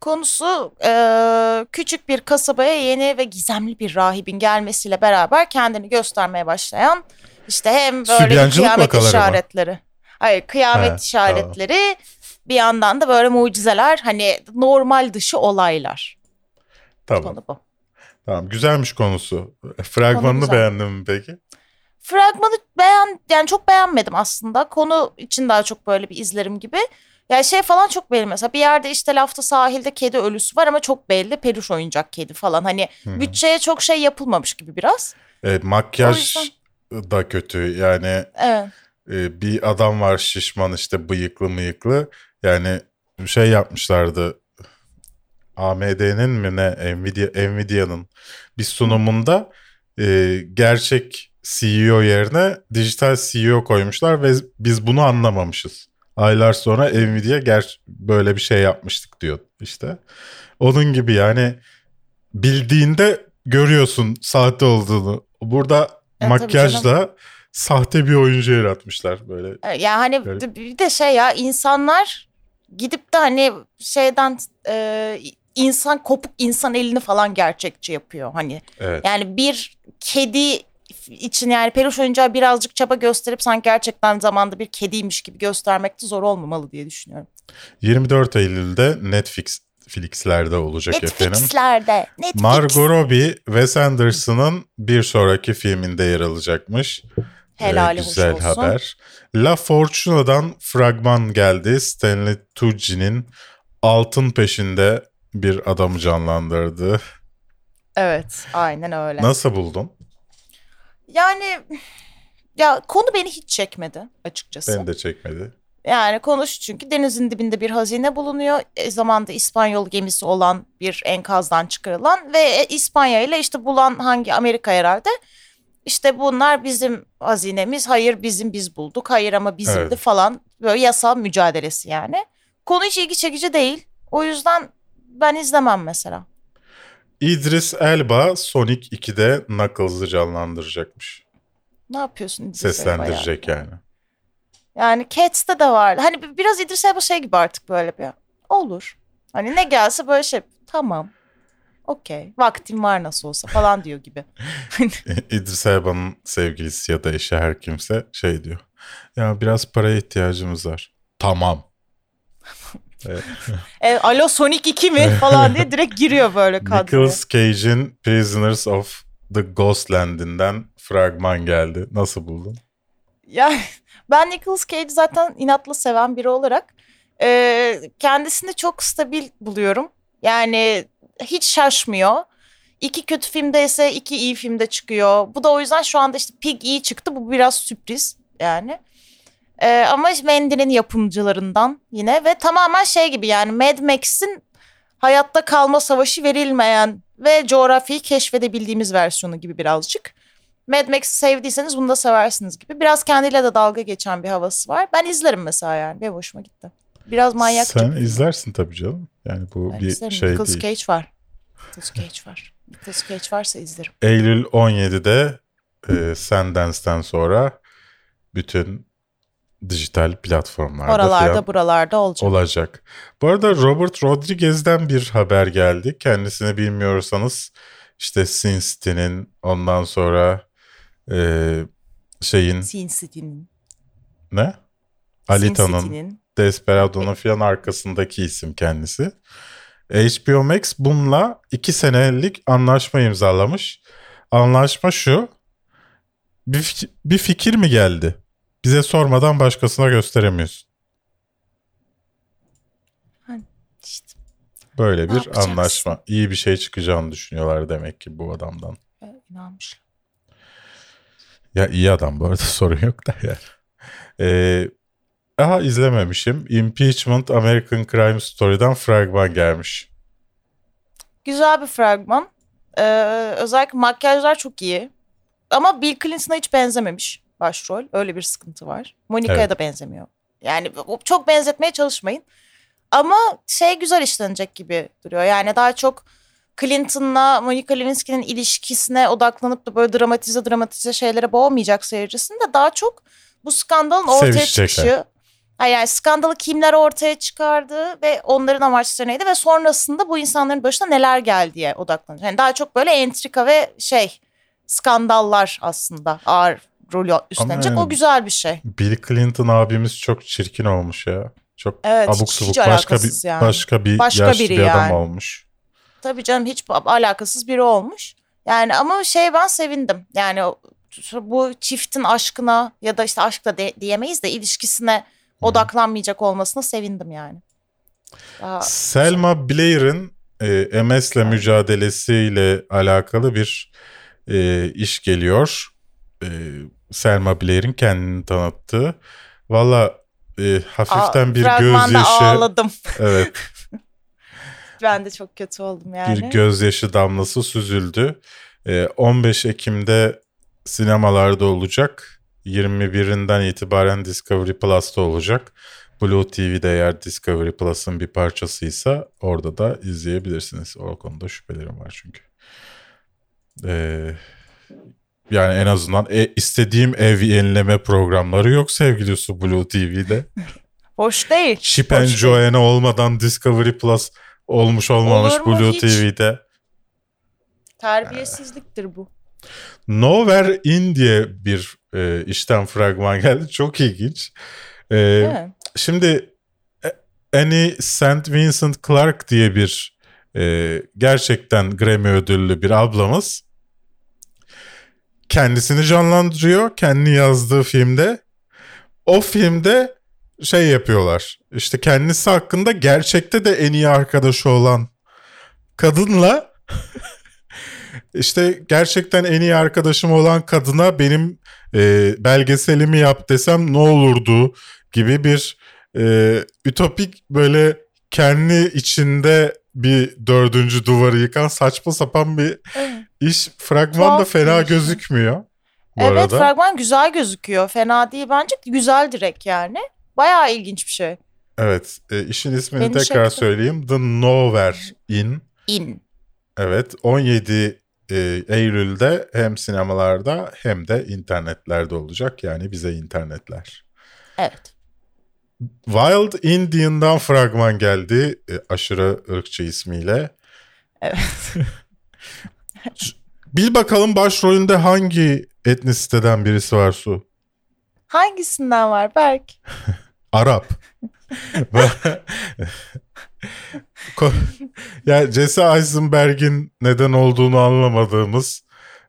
Konusu e, küçük bir kasabaya yeni ve gizemli bir rahibin gelmesiyle beraber kendini göstermeye başlayan işte hem böyle kıyamet vakaları mı? işaretleri. Hayır kıyamet He, işaretleri bir yandan da böyle mucizeler hani normal dışı olaylar. Tamam. Konu bu. Tamam. Güzelmiş konusu. Fragmanını güzel. beğendin mi peki? Fragmanı beğen yani çok beğenmedim aslında. Konu için daha çok böyle bir izlerim gibi. Yani şey falan çok belli mesela bir yerde işte lafta sahilde kedi ölüsü var ama çok belli peluş oyuncak kedi falan. Hani Hı. bütçeye çok şey yapılmamış gibi biraz. Evet, makyaj da kötü. Yani Evet. e, bir adam var şişman işte bıyıklı mıyıklı. Yani şey yapmışlardı. AMD'nin mi ne Nvidia Nvidia'nın bir sunumunda e, gerçek CEO yerine dijital CEO koymuşlar ve biz bunu anlamamışız. Aylar sonra Nvidia ger böyle bir şey yapmıştık diyor işte. Onun gibi yani bildiğinde görüyorsun sahte olduğunu. Burada tabii makyajla sahte bir oyuncu yaratmışlar böyle. Evet, Yani hani Evet. bir de şey ya insanlar gidip de hani şeyden e, insan kopuk insan elini falan gerçekçi yapıyor hani. Evet. Yani bir kedi için yani peluş oyuncağı birazcık çaba gösterip sanki gerçekten zamanda bir kediymiş gibi göstermek de zor olmamalı diye düşünüyorum. 24 Eylül'de Netflix Flix'lerde olacak efendim. Netflix'lerde. Netflix. Margot Robbie, Wes Anderson'ın bir sonraki filminde yer alacakmış. Helali Ee, hoş güzel olsun. haber. La Fortuna'dan fragman geldi. Stanley Tucci'nin altın peşinde bir adamı canlandırdı. Evet aynen öyle. Nasıl buldun? Yani ya konu beni hiç çekmedi açıkçası. Beni de çekmedi. Yani konuş çünkü denizin dibinde bir hazine bulunuyor. E, zamanda İspanyol gemisi olan bir enkazdan çıkarılan ve e, İspanya ile işte bulan hangi Amerika herhalde. İşte bunlar bizim hazinemiz. Hayır bizim biz bulduk. Hayır ama bizimdi Evet. falan. Böyle yasal mücadelesi yani. Konu hiç ilgi çekici değil. O yüzden ben izlemem mesela. İdris Elba Sonic 2'de Knuckles'ı canlandıracakmış. Ne yapıyorsun İdris Elba Seslendirecek yani. Yani Cats'te de vardı. Hani bi- biraz İdris Elba şey gibi artık böyle bir. Olur. Hani ne gelse böyle şey tamam. Okey. Vaktim var nasıl olsa falan diyor gibi. <laughs> İdris Elba'nın sevgilisi ya da eşi her kimse şey diyor. Ya biraz paraya ihtiyacımız var. Tamam. <laughs> E, Alo Sonic 2 mi falan diye direkt giriyor böyle kadroya. Nicolas Cage'in Prisoners of the Ghostland'inden fragman geldi. Nasıl buldun? Yani ben Nicolas Cage'i zaten inatla seven biri olarak e, kendisini çok stabil buluyorum. Yani hiç şaşmıyor. İki kötü filmde ise iki iyi filmde çıkıyor. Bu da o yüzden şu anda işte Pig iyi çıktı. Bu biraz sürpriz yani. E, ama Mendy'nin yapımcılarından yine ve tamamen şey gibi yani Mad Max'in hayatta kalma savaşı verilmeyen ve coğrafyayı keşfedebildiğimiz versiyonu gibi birazcık. Mad Max'i sevdiyseniz bunu da seversiniz gibi. Biraz kendiyle de dalga geçen bir havası var. Ben izlerim mesela yani. Benim hoşuma gitti. Biraz manyakça. Sen izlersin tabii canım. Yani bu Ben bir izlerim. şey Nicolas değil. Cage var. Nicolas Cage var. Nicolas Cage varsa izlerim. Eylül 17'de e, Sendance'den sonra bütün dijital platformlarda Oralarda falan buralarda olacak. olacak. Bu arada Robert Rodriguez'den bir haber geldi. Kendisini bilmiyorsanız işte Sin City'nin ondan sonra e, şeyin Sin City'nin. ne? Alita'nın. Desperado'nun falan arkasındaki isim kendisi. HBO Max bununla iki senelik anlaşma imzalamış. Anlaşma şu. Bir, fik- bir fikir mi geldi? Bize sormadan başkasına gösteremiyorsun. İşte, Böyle Ne bir yapacaksın? anlaşma. İyi bir şey çıkacağını düşünüyorlar demek ki bu adamdan. inanmışlar. Ya iyi adam bu arada <laughs> sorun yok da yani. Ee, daha izlememişim. Impeachment American Crime Story'den fragman gelmiş. Güzel bir fragman. Ee, özellikle makyajlar çok iyi. Ama Bill Clinton'a hiç benzememiş başrol. Öyle bir sıkıntı var. Monica'ya Evet. da benzemiyor. Yani çok benzetmeye çalışmayın. Ama şey güzel işlenecek gibi duruyor. Yani daha çok Clinton'la Monica Lewinsky'nin ilişkisine odaklanıp da böyle dramatize dramatize şeylere boğmayacak seyircisini de daha çok bu skandalın ortaya çıkışı yani skandalı kimler ortaya çıkardı ve onların amaçları neydi ve sonrasında bu insanların başına neler geldiye odaklanıyor. Yani daha çok böyle entrika ve şey skandallar aslında ağır rolü üstlenecek. yani- O güzel bir şey. Bill Clinton abimiz çok çirkin olmuş ya. Çok Evet, abuk subuk başka bir yani. başka bir Başka yaşlı biri bir adam yani. olmuş. Tabii canım hiç alakasız biri olmuş. Yani ama şey ben sevindim. Yani bu çiftin aşkına ya da işte aşk da de- diyemeyiz de ilişkisine odaklanmayacak olmasına sevindim yani. Daha- Selma Blair'in e, MS'le mücadelesiyle alakalı bir e, iş geliyor. E, Selma Blair'in kendini tanıttığı. Valla e, hafiften Aa, bir gözyaşı. ağladım. Evet, <laughs> Ben de çok kötü oldum yani. bir gözyaşı damlası süzüldü. E, 15 Ekim'de sinemalarda olacak. 21'inden itibaren Discovery Plus'ta olacak. Blue TV'de eğer Discovery Plus'ın bir parçasıysa orada da izleyebilirsiniz. O konuda şüphelerim var çünkü. Ee, yani en azından e, istediğim ev yenileme programları yok sevgili Su Blue TV'de. <laughs> Hoş değil. Chip Hoş and. Joanna olmadan Discovery Plus olmuş olmamış Olur mu Blue hiç? TV'de. Terbiyesizliktir bu. Nowhere In diye bir e, işten fragman geldi. Çok ilginç. E? Şimdi e, Annie St. Vincent Clark diye bir e, gerçekten Grammy ödüllü bir ablamız kendisini canlandırıyor kendi yazdığı filmde. O filmde şey yapıyorlar. İşte kendisi hakkında gerçekte de en iyi arkadaşı olan kadınla <laughs> işte gerçekten en iyi arkadaşım olan kadına benim e, belgeselimi yap desem ne olurdu gibi bir e, ütopik böyle kendi içinde bir dördüncü duvarı yıkan saçma sapan bir Evet. iş. Fragman da fena gözükmüyor. Bu Evet arada. fragman güzel gözüküyor. Fena değil bence. Güzel direkt yani. Bayağı ilginç bir şey. Evet. e, işin ismini Beni tekrar çekti. söyleyeyim. The Nowhere In. In. Evet. 17 e, Eylül'de hem sinemalarda hem de internetlerde olacak. Yani bize internetler. Evet. Wild Indian'dan fragman geldi. e, aşırı ırkçı ismiyle. Evet. <laughs> Bil bakalım başrolünde hangi etnisiteden birisi var Su? Hangisinden var Berk? <laughs> Arap. <laughs> Ko- ya Jesse Eisenberg'in neden olduğunu anlamadığımız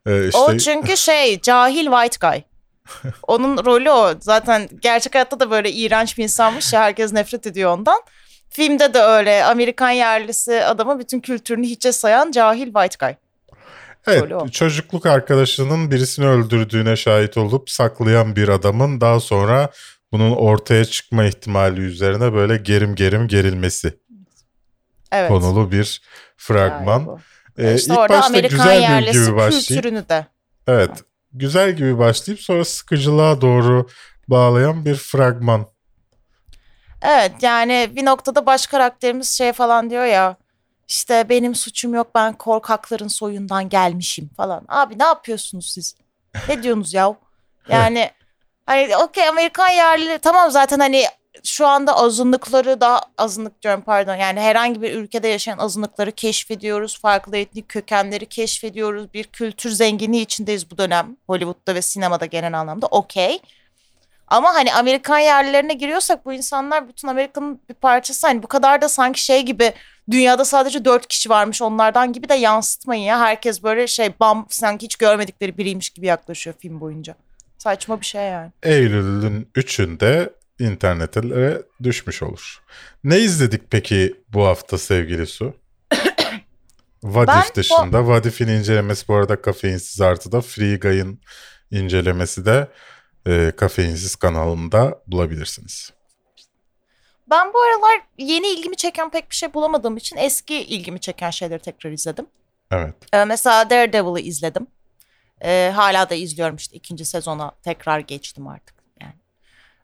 e, işte O çünkü şey cahil white guy. <laughs> Onun rolü o. Zaten gerçek hayatta da böyle iğrenç bir insanmış ya herkes nefret ediyor ondan. Filmde de öyle Amerikan yerlisi adamı bütün kültürünü hiçe sayan cahil white guy. evet, çocukluk arkadaşının birisini öldürdüğüne şahit olup saklayan bir adamın daha sonra bunun ortaya çıkma ihtimali üzerine böyle gerim gerim gerilmesi Evet. konulu bir fragman. Yani. Ee, işte ilk orada başta Amerikan güzel yerlisi gibi başlayıp kültürünü de. Evet. Güzel gibi başlayıp sonra sıkıcılığa doğru bağlayan bir fragman. Evet yani bir noktada baş karakterimiz şey falan diyor ya işte benim suçum yok ben korkakların soyundan gelmişim falan. Abi ne yapıyorsunuz siz? Ne diyorsunuz ya? <laughs> Yani hani okey Amerikan yerli tamam zaten hani şu anda azınlıkları da azınlık diyorum pardon yani herhangi bir ülkede yaşayan azınlıkları keşfediyoruz. Farklı etnik kökenleri keşfediyoruz. Bir kültür zenginliği içindeyiz bu dönem Hollywood'da ve sinemada genel anlamda okey. Ama hani Amerikan yerlilerine giriyorsak bu insanlar bütün Amerika'nın bir parçası. Hani bu kadar da sanki şey gibi dünyada sadece dört kişi varmış onlardan gibi de yansıtmayın ya. Herkes böyle şey bam sanki hiç görmedikleri biriymiş gibi yaklaşıyor film boyunca. Saçma bir şey yani. Eylül'ün 3'ünde internetlere düşmüş olur. Ne izledik peki bu hafta sevgili Su? <coughs> Vadif Ben bu- dışında. Vadif'in incelemesi bu arada kafeinsiz artıda. Free Guy'ın incelemesi de e, kafeinsiz kanalında bulabilirsiniz. Ben bu aralar yeni ilgimi çeken pek bir şey bulamadığım için eski ilgimi çeken şeyleri tekrar izledim. Evet. Ee, mesela Daredevil'ı izledim. Ee, hala da izliyorum işte ikinci sezona tekrar geçtim artık yani.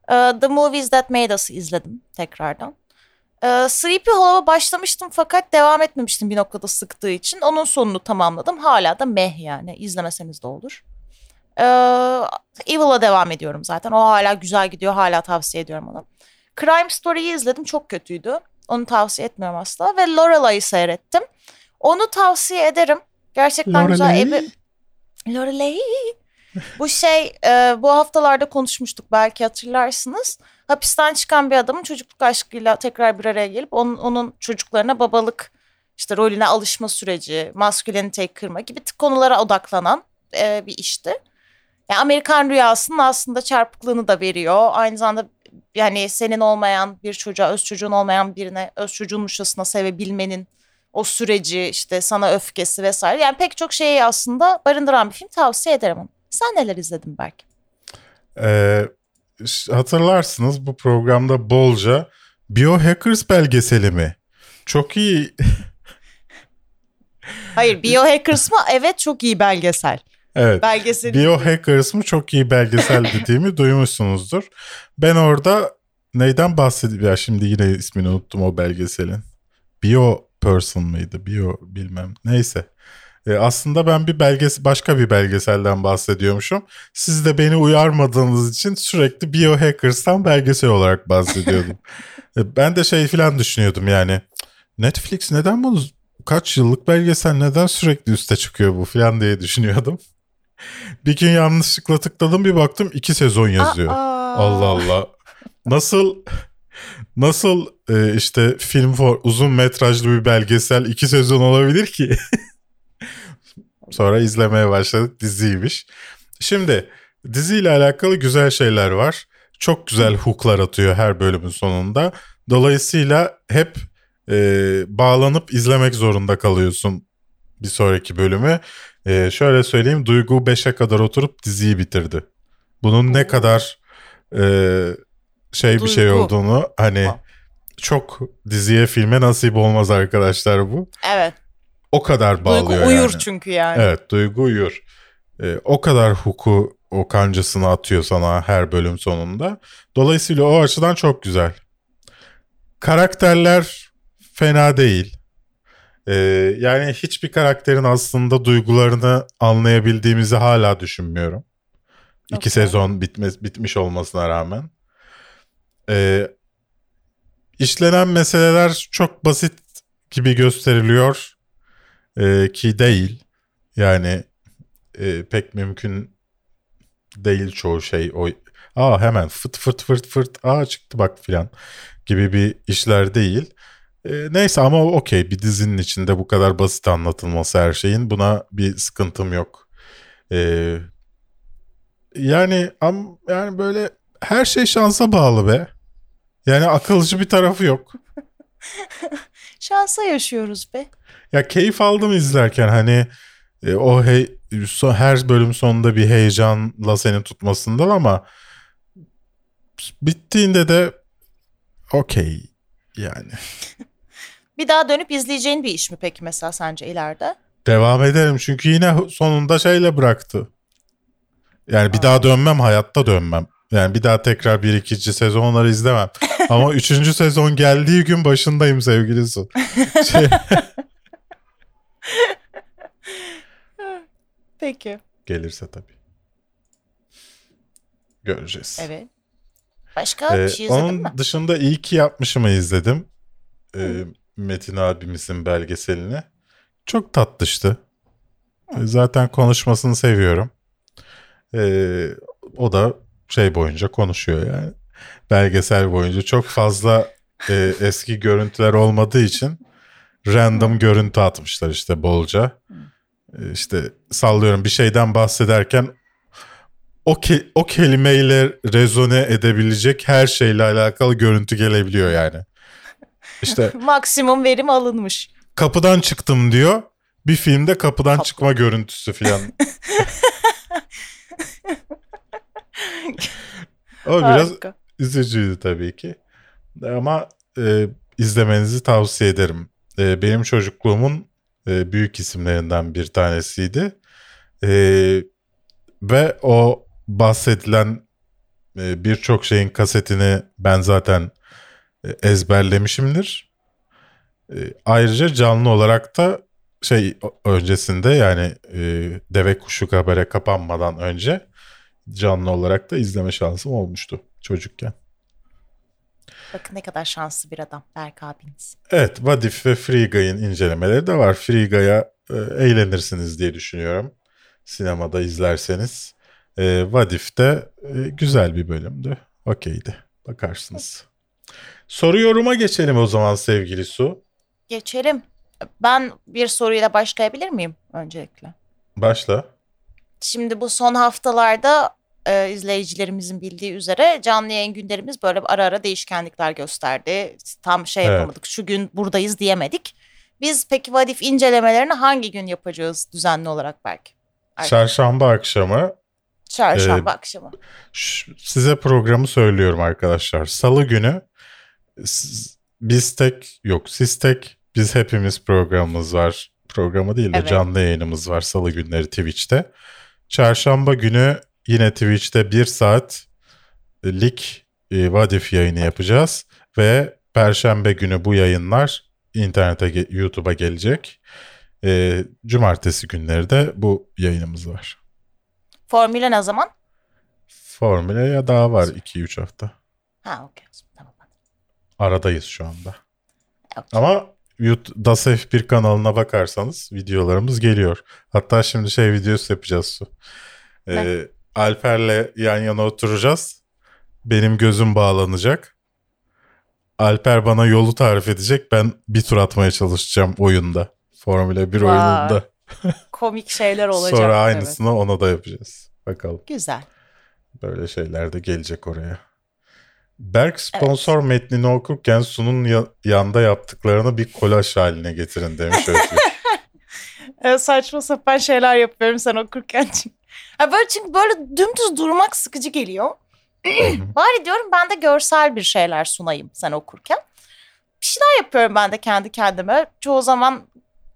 Ee, The Movies That Made Us'ı izledim tekrardan. Ee, Sleepy Hollow'a başlamıştım fakat devam etmemiştim bir noktada sıktığı için. Onun sonunu tamamladım. Hala da meh yani izlemeseniz de olur. Ee, Evil'a devam ediyorum zaten. O hala güzel gidiyor. Hala tavsiye ediyorum onu. Crime Story'yi izledim çok kötüydü. Onu tavsiye etmiyorum asla. Ve Lorelei'yi seyrettim. Onu tavsiye ederim. Gerçekten güzel. Lorelei. Lorelei. bu şey e, bu haftalarda konuşmuştuk belki hatırlarsınız. Hapisten çıkan bir adamın çocukluk aşkıyla tekrar bir araya gelip onun, onun çocuklarına babalık işte rolüne alışma süreci, masküleniteyi kırma gibi konulara odaklanan e, bir işti. Yani Amerikan rüyasının aslında çarpıklığını da veriyor. Aynı zamanda yani senin olmayan bir çocuğa, öz çocuğun olmayan birine öz çocuğunmuşçasına sevebilmenin o süreci işte sana öfkesi vesaire. Yani pek çok şeyi aslında barındıran bir film tavsiye ederim onu. Sen neler izledin Berk? Ee, hatırlarsınız bu programda bolca Biohackers belgeseli mi? Çok iyi. <laughs> Hayır Biohackers mı? Evet çok iyi belgesel. Evet. Belgesel. Biohackers mı çok iyi belgesel <laughs> dediğimi duymuşsunuzdur. Ben orada neyden bahsediyorum? Ya şimdi yine ismini unuttum o belgeselin. Bio Person mıydı? Bio bilmem. Neyse. Ee, aslında ben bir belges başka bir belgeselden bahsediyormuşum. Siz de beni uyarmadığınız için sürekli Biohackers'tan belgesel olarak bahsediyordum. Ee, ben de şey falan düşünüyordum yani. Netflix neden bunu kaç yıllık belgesel neden sürekli üste çıkıyor bu falan diye düşünüyordum. Bir gün yanlışlıkla tıkladım bir baktım iki sezon yazıyor. Aa. Allah Allah. Nasıl nasıl e, işte film for uzun metrajlı bir belgesel iki sezon olabilir ki? <laughs> Sonra izlemeye başladık diziymiş. Şimdi diziyle alakalı güzel şeyler var. Çok güzel hooklar atıyor her bölümün sonunda. Dolayısıyla hep e, bağlanıp izlemek zorunda kalıyorsun bir sonraki bölümü. E, şöyle söyleyeyim Duygu 5'e kadar oturup diziyi bitirdi. Bunun ne kadar e, şey bir şey Duygu. olduğunu hani çok diziye filme nasip olmaz arkadaşlar bu. Evet. O kadar bağlıyor Duygu uyur yani. çünkü yani. Evet Duygu uyur. Ee, o kadar huku o kancasını atıyor sana her bölüm sonunda. Dolayısıyla o açıdan çok güzel. Karakterler fena değil. Ee, yani hiçbir karakterin aslında duygularını anlayabildiğimizi hala düşünmüyorum. İki Okey. sezon bitmez, bitmiş olmasına rağmen. Ee, işlenen meseleler çok basit gibi gösteriliyor Ee, ki değil. Yani e, pek mümkün değil çoğu şey. O aa hemen fıt fırt fırt fırt aa çıktı bak filan gibi bir işler değil. Ee, neyse ama okey bir dizinin içinde bu kadar basit anlatılması her şeyin buna bir sıkıntım yok. Ee, yani am yani böyle her şey şansa bağlı be. Yani akılcı bir tarafı yok. <laughs> Şansa yaşıyoruz be. Ya keyif aldım izlerken hani e, o hey, her bölüm sonunda bir heyecanla seni tutmasından ama bittiğinde de okey yani. <laughs> Bir daha dönüp izleyeceğin bir iş mi peki mesela sence ileride? Devam ederim çünkü yine sonunda şeyle bıraktı. Yani bir daha dönmem hayatta dönmem. Yani bir daha tekrar bir ikinci sezonları izlemem. <laughs> Ama üçüncü sezon geldiği gün başındayım sevgili Su. Şey, <laughs> Peki. gelirse tabii. Göreceğiz. Evet. Başka Ee, bir şey izledin onun mi? dışında iyi ki yapmışımı izledim. Ee, Metin abimizin belgeselini. Çok tatlıştı. Ee, Zaten konuşmasını seviyorum. Ee, o da şey boyunca konuşuyor yani. Belgesel boyunca çok fazla e, eski görüntüler olmadığı için random görüntü atmışlar işte bolca. Ee, işte sallıyorum bir şeyden bahsederken o ke- o kelimeyle rezone edebilecek her şeyle alakalı görüntü gelebiliyor yani. İşte <laughs> Maksimum verim alınmış. kapıdan çıktım diyor. Bir filmde kapıdan Kapı. çıkma görüntüsü falan. <laughs> o biraz Harika. Üzücüydü tabii ki. Ama e, izlemenizi tavsiye ederim. E, benim çocukluğumun e, büyük isimlerinden bir tanesiydi. E, ve o bahsedilen e, birçok şeyin kasetini ben zaten e, ezberlemişimdir. E, ayrıca canlı olarak da şey öncesinde yani e, Deve Kuşu Habere kapanmadan önce canlı olarak da izleme şansım olmuştu çocukken. Bakın ne kadar şanslı bir adam Berk abiniz. Evet, Vadif ve Free Guy'ın incelemeleri de var. Free Guy'a e, eğlenirsiniz diye düşünüyorum. Sinemada izlerseniz. E, Vadif de e, güzel bir bölümdü. Okeydi. Bakarsınız. Soru yoruma geçelim o zaman sevgili Su. Geçelim. Ben bir soruyla başlayabilir miyim öncelikle? Başla. Şimdi bu son haftalarda e, izleyicilerimizin bildiği üzere canlı yayın günlerimiz böyle ara ara değişkenlikler gösterdi. Tam şey Evet. yapamadık. Şu gün buradayız diyemedik. Biz peki Vadif incelemelerini hangi gün yapacağız düzenli olarak belki? Çarşamba akşamı Çarşamba Ee, akşamı. Size programı söylüyorum arkadaşlar. Salı günü siz- biz tek yok siz tek biz hepimiz programımız var. Programı değil de Evet. canlı yayınımız var salı günleri Twitch'te. Çarşamba günü yine Twitch'te bir saat lig e, Vadif yayını yapacağız. Ve Perşembe günü bu yayınlar internete, YouTube'a gelecek. E, cumartesi günleri de bu yayınımız var. Formüle ne zaman? Formüle'ye daha var 2-3 hafta. Ha okey. Tamam. Aradayız şu anda. Okey. Ama YouTube Das F1 kanalına bakarsanız videolarımız geliyor. Hatta şimdi şey videosu yapacağız su. Ee, Alper'le yan yana oturacağız. Benim gözüm bağlanacak. Alper bana yolu tarif edecek. Ben bir tur atmaya çalışacağım oyunda. Formula 1 Vay. oyununda. Komik şeyler <laughs> olacak. Sonra evet. aynısını ona da yapacağız. Bakalım. Güzel. Böyle şeyler de gelecek oraya. Berk sponsor metnini okurken Sun'un ya- yanda yaptıklarını bir kolaj haline getirin demiş Özgür. <laughs> Evet, saçma sapan şeyler yapıyorum sen okurken çünkü. Ha, böyle çünkü böyle dümdüz durmak sıkıcı geliyor. Bari diyorum ben de görsel bir şeyler sunayım sen okurken. Bir şeyler yapıyorum ben de kendi kendime. Çoğu zaman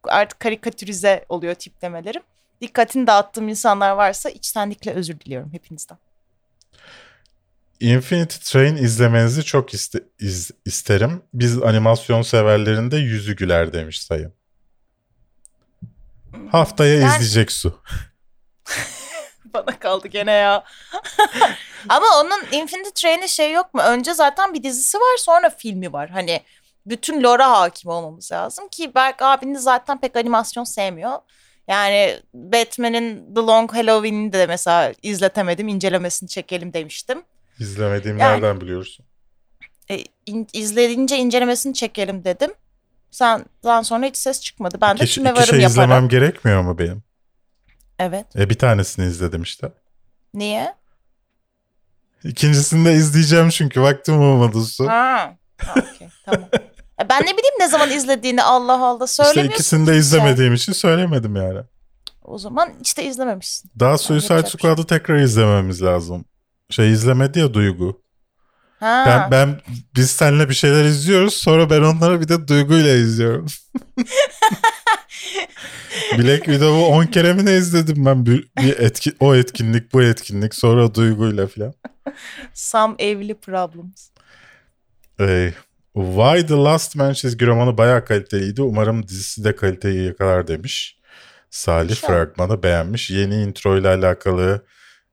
artık karikatürize oluyor tiplemelerim. Dikkatini dağıttığım insanlar varsa içtenlikle özür diliyorum hepinizden. Infinity Train izlemenizi çok iste- iz- isterim. Biz animasyon severlerinde yüzü güler demiş sayın. Haftaya Ben- izleyecek su. <laughs> <laughs> Bana kaldı gene ya. <laughs> Ama onun Infinity Train'in şey yok mu? Önce zaten bir dizisi var sonra filmi var. Hani bütün lore'a hakim olmamız lazım ki Berk abiniz zaten pek animasyon sevmiyor. Yani Batman'in The Long Halloween'ini de mesela izletemedim. incelemesini çekelim demiştim. İzlemediğim Yani- nereden biliyorsun? E, in, izleyince incelemesini çekelim dedim. Sen daha sonra hiç ses çıkmadı. Ben de İki, kime iki varım şey yaparım. izlemem gerekmiyor mu benim? Evet. E bir tanesini izledim işte. Niye? İkincisini de izleyeceğim çünkü vaktim olmadı su. Ha. ha okey, tamam. E, Ben ne bileyim ne zaman izlediğini Allah Allah İşte söylemiyorsun. ikisini de hiç izlemediğim için söylemedim yani. O zaman işte izlememişsin. Daha yapacak Suicide şey Squad'ı tekrar izlememiz lazım. Şey izlemedi ya Duygu. Ha. Ben, ben biz seninle bir şeyler izliyoruz sonra ben onları bir de Duygu'yla izliyorum. <laughs> Black Widow'u 10 kere mi ne izledim ben bir, bir etki, o etkinlik bu etkinlik sonra Duygu'yla falan. Some evli problems. Ee, Why the Last Man çizgi romanı bayağı kaliteliydi. Umarım dizisi de kaliteyi yakalar demiş. Salih İnşallah. fragmanı beğenmiş. Yeni intro ile alakalı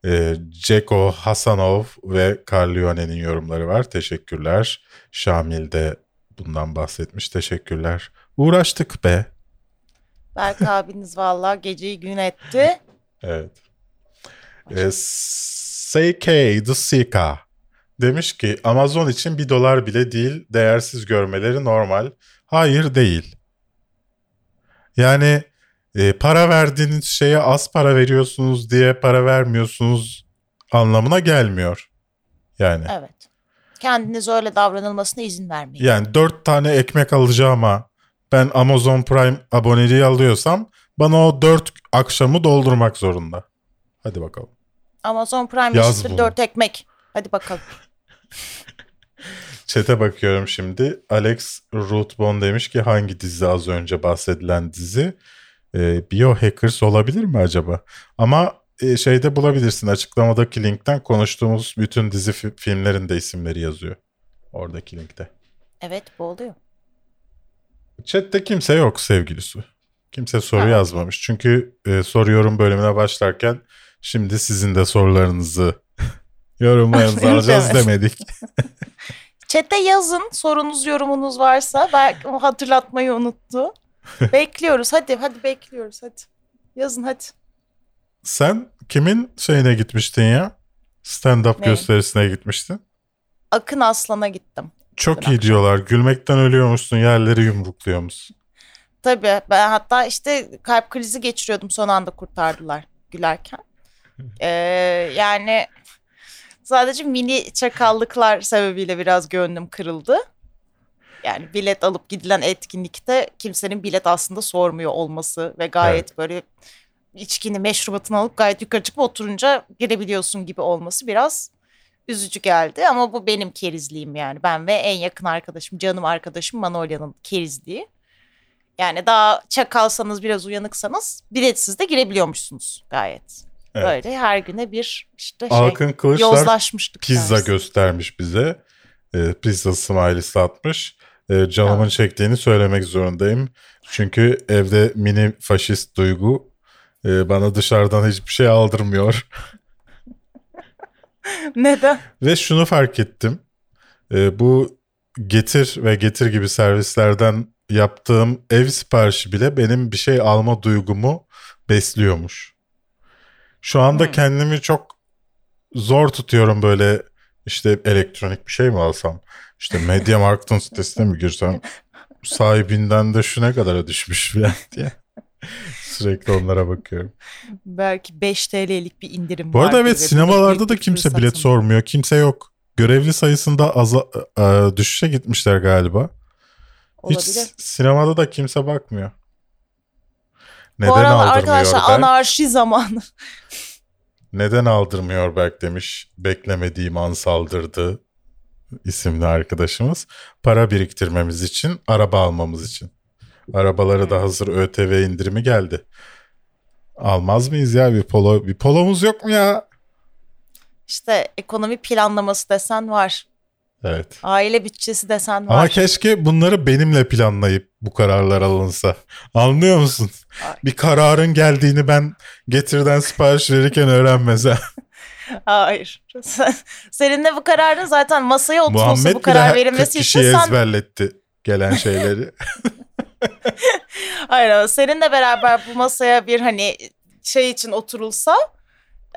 e, Ceko Hasanov ve Carlione'nin yorumları var. Teşekkürler. Şamil de bundan bahsetmiş. Teşekkürler. Uğraştık be. Berk abiniz vallahi geceyi gün etti. Evet. E, SK The Sika demiş ki Amazon için bir dolar bile değil değersiz görmeleri normal. Hayır değil. Yani e, para verdiğiniz şeye az para veriyorsunuz diye para vermiyorsunuz anlamına gelmiyor. Yani Evet. Kendiniz öyle davranılmasına izin vermeyin. yani dört tane ekmek alacağıma ben Amazon Prime aboneliği alıyorsam bana o dört akşamı doldurmak zorunda. Hadi bakalım. Amazon Prime Yaz eşittir bunu. dört ekmek. Hadi bakalım. <laughs> Çete bakıyorum şimdi. Alex Rootbone demiş ki hangi dizi az önce bahsedilen dizi? Ee, Biohackers olabilir mi acaba? Ama e, şeyde bulabilirsin açıklamadaki linkten konuştuğumuz bütün dizi fi- filmlerin de isimleri yazıyor. Oradaki linkte. Evet bu oluyor. Chatte kimse yok sevgili Su. Kimse soru Ha. yazmamış. Çünkü e, soruyorum bölümüne başlarken şimdi sizin de sorularınızı <laughs> yorumlarınızı <laughs> alacağız demedik. <laughs> Çete yazın sorunuz yorumunuz varsa. Belki o hatırlatmayı unuttu. bekliyoruz hadi hadi bekliyoruz hadi. Yazın hadi. Sen kimin şeyine gitmiştin ya? Stand-up Ne? gösterisine gitmiştin. Akın Aslan'a gittim. Çok Dün iyi diyorlar. Gülmekten ölüyormuşsun, yerleri yumrukluyormuşsun. Tabii ben hatta işte kalp krizi geçiriyordum son anda kurtardılar gülerken. <laughs> Ee, yani sadece mini çakallıklar sebebiyle biraz gönlüm kırıldı. Yani bilet alıp gidilen etkinlikte kimsenin bilet aslında sormuyor olması ve gayet böyle içkini meşrubatını alıp gayet yukarı çıkıp oturunca girebiliyorsun gibi olması biraz üzücü geldi. Ama bu benim kerizliğim yani. Ben ve en yakın arkadaşım, canım arkadaşım Manolya'nın kerizliği. Yani daha çakalsanız biraz uyanıksanız biletsiz de girebiliyormuşsunuz gayet. Evet. Böyle her güne bir işte şey Kılıçlar yozlaşmıştık. pizza dersin. göstermiş bize. E, pizza smiley'si atmış. E, canımın Tamam. çektiğini söylemek zorundayım. Çünkü evde mini faşist duygu e, bana dışarıdan hiçbir şey aldırmıyor. <laughs> <laughs> Neden? Ve şunu fark ettim. E, bu getir ve getir gibi servislerden yaptığım ev siparişi bile benim bir şey alma duygumu besliyormuş. Şu anda Hmm. kendimi çok zor tutuyorum böyle işte elektronik bir şey mi alsam? İşte Media Markt'ın sitesine mi girsem? <laughs> Sahibinden de şu ne kadara düşmüş falan diye. Sürekli onlara bakıyorum. Belki 5 TL'lik bir indirim Bu arada evet ve sinemalarda da kimse bilet fırsatın. sormuyor. Kimse yok. Görevli sayısında aza, e, düşüşe gitmişler galiba. Hiç Olabilir. sinemada da kimse bakmıyor. Neden Bu arkadaşlar Berk? anarşi zamanı. <laughs> Neden aldırmıyor Berk demiş. Beklemediğim an saldırdı isimli arkadaşımız. Para biriktirmemiz için, araba almamız için. Arabaları da hazır ÖTV indirimi geldi. Almaz mıyız ya bir polo? Bir polomuz yok mu ya? İşte ekonomi planlaması desen var. Evet. Aile bütçesi desen var. Ama keşke bunları benimle planlayıp bu kararlar alınsa. Anlıyor musun? Ay. Bir kararın geldiğini ben getirden sipariş verirken öğrenmese. <laughs> Hayır. <laughs> Sen- Seninle bu kararın zaten masaya Muhammed bu karar 40 verilmesi için sen ezberletti gelen şeyleri. <laughs> <laughs> Hayır seninle beraber bu masaya bir hani şey için oturulsa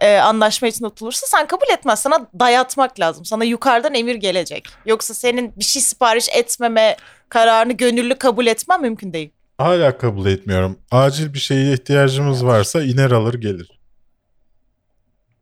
e, anlaşma için oturulursa sen kabul etmez. Sana dayatmak lazım. Sana yukarıdan emir gelecek. Yoksa senin bir şey sipariş etmeme kararını gönüllü kabul etmen mümkün değil. Hala kabul etmiyorum. Acil bir şeye ihtiyacımız varsa iner alır gelir.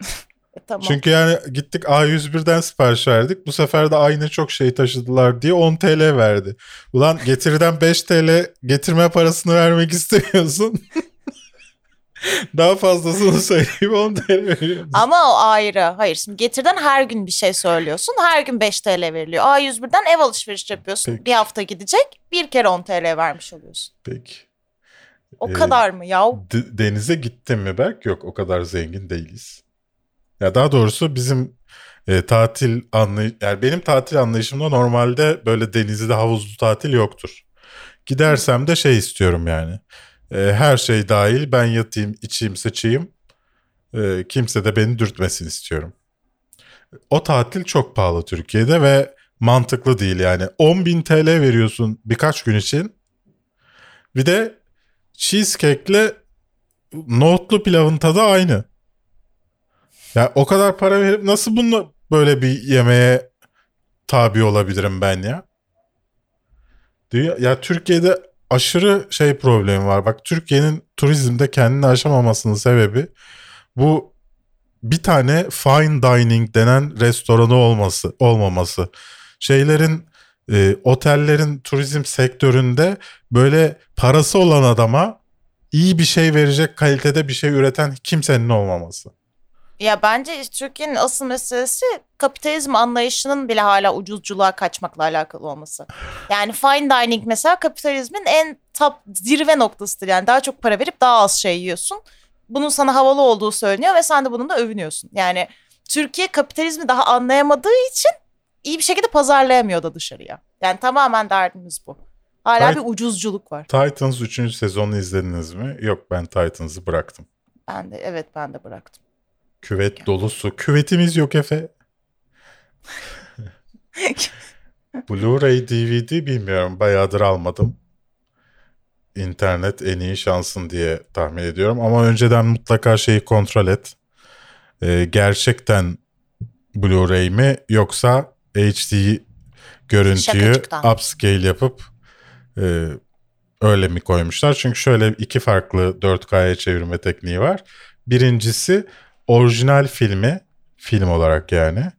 <laughs> E, tamam. Çünkü yani gittik A101'den sipariş verdik. Bu sefer de aynı çok şey taşıdılar diye 10 TL verdi. Ulan getiriden 5 TL getirme parasını vermek istemiyorsun. <laughs> Daha fazlasını söyleyip 10 TL veriyorsun. Ama o ayrı. Hayır şimdi getirden her gün bir şey söylüyorsun. Her gün 5 TL veriliyor. A101'den ev alışveriş yapıyorsun. Peki. Bir hafta gidecek. Bir kere 10 TL vermiş oluyorsun. Peki. O Ee, kadar mı ya? D- denize gittin mi Berk? Yok o kadar zengin değiliz. Ya daha doğrusu bizim e, tatil anlay yani benim tatil anlayışımda normalde böyle denizde havuzlu tatil yoktur. Gidersem de şey istiyorum yani. E, her şey dahil ben yatayım, içeyim, sıçayım. E, kimse de beni dürtmesin istiyorum. O tatil çok pahalı Türkiye'de ve mantıklı değil yani. 10.000 TL veriyorsun birkaç gün için. Bir de cheesecake'le nohutlu pilavın tadı aynı. Ya o kadar para verip nasıl bunu böyle bir yemeğe tabi olabilirim ben ya? Dünya, ya Türkiye'de aşırı şey problemi var. Bak Türkiye'nin turizmde kendini aşamamasının sebebi bu bir tane fine dining denen restoranı olması olmaması. Şeylerin e, otellerin turizm sektöründe böyle parası olan adama iyi bir şey verecek kalitede bir şey üreten kimsenin olmaması. Ya bence Türkiye'nin asıl meselesi kapitalizm anlayışının bile hala ucuzculuğa kaçmakla alakalı olması. Yani fine dining mesela kapitalizmin en top zirve noktasıdır. Yani daha çok para verip daha az şey yiyorsun. Bunun sana havalı olduğu söyleniyor ve sen de bununla övünüyorsun. Yani Türkiye kapitalizmi daha anlayamadığı için iyi bir şekilde pazarlayamıyor da dışarıya. Yani tamamen derdimiz bu. Hala Gayet- bir ucuzculuk var. Titans 3. sezonu izlediniz mi? Yok ben Titans'ı bıraktım. Ben de evet ben de bıraktım. Küvet dolusu. Küvetimiz yok Efe. <laughs> Blu-ray DVD bilmiyorum. Bayağıdır almadım. İnternet en iyi şansın diye tahmin ediyorum. Ama önceden mutlaka şeyi kontrol et. Ee, gerçekten Blu-ray mi yoksa HD görüntüyü upscale yapıp e, öyle mi koymuşlar? Çünkü şöyle iki farklı 4K'ya çevirme tekniği var. Birincisi orijinal filmi film olarak yani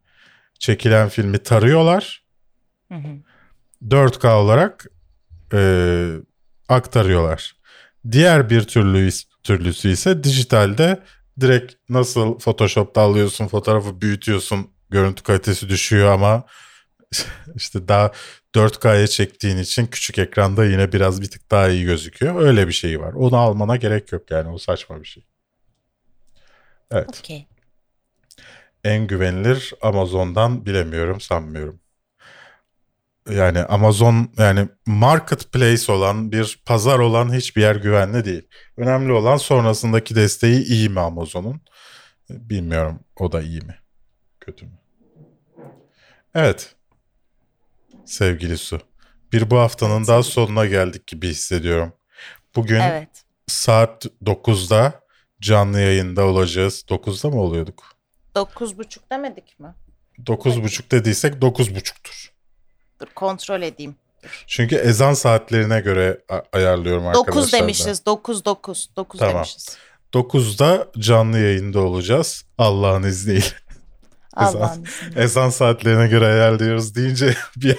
çekilen filmi tarıyorlar. Hı hı. 4K olarak e, aktarıyorlar. Diğer bir türlü türlüsü ise dijitalde direkt nasıl Photoshop'ta alıyorsun fotoğrafı büyütüyorsun görüntü kalitesi düşüyor ama <laughs> işte daha 4K'ya çektiğin için küçük ekranda yine biraz bir tık daha iyi gözüküyor. Öyle bir şey var. Onu almana gerek yok yani o saçma bir şey. Evet. Okey. En güvenilir Amazon'dan bilemiyorum sanmıyorum. Yani Amazon yani marketplace olan bir pazar olan hiçbir yer güvenli değil. Önemli olan sonrasındaki desteği iyi mi Amazon'un? Bilmiyorum o da iyi mi? Kötü mü? Evet. Sevgili Su. Bir bu haftanın daha sonuna geldik gibi hissediyorum. Bugün Evet. saat 9'da canlı yayında olacağız. 9'da mı oluyorduk? Dokuz buçuk demedik mi? 9.30 dediysek 9.30'tur. Dur kontrol edeyim. Çünkü ezan saatlerine göre ayarlıyorum arkadaşlar. Dokuz da. demişiz. Dokuz dokuz. Dokuz Tamam. demişiz. 9'da canlı yayında olacağız. Allah'ın izniyle. Allah'ın izniyle. Ezan saatlerine göre ayarlıyoruz deyince <laughs> bir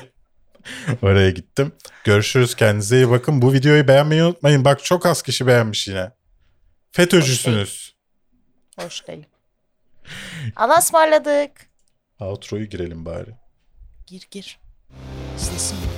oraya gittim. Görüşürüz. Kendinize iyi bakın. Bu videoyu beğenmeyi unutmayın. Bak çok az kişi beğenmiş yine. FETÖ'cüsünüz. Hoş değil. Allah'a ısmarladık. Outro'yu girelim bari. Gir gir. İzlesinler.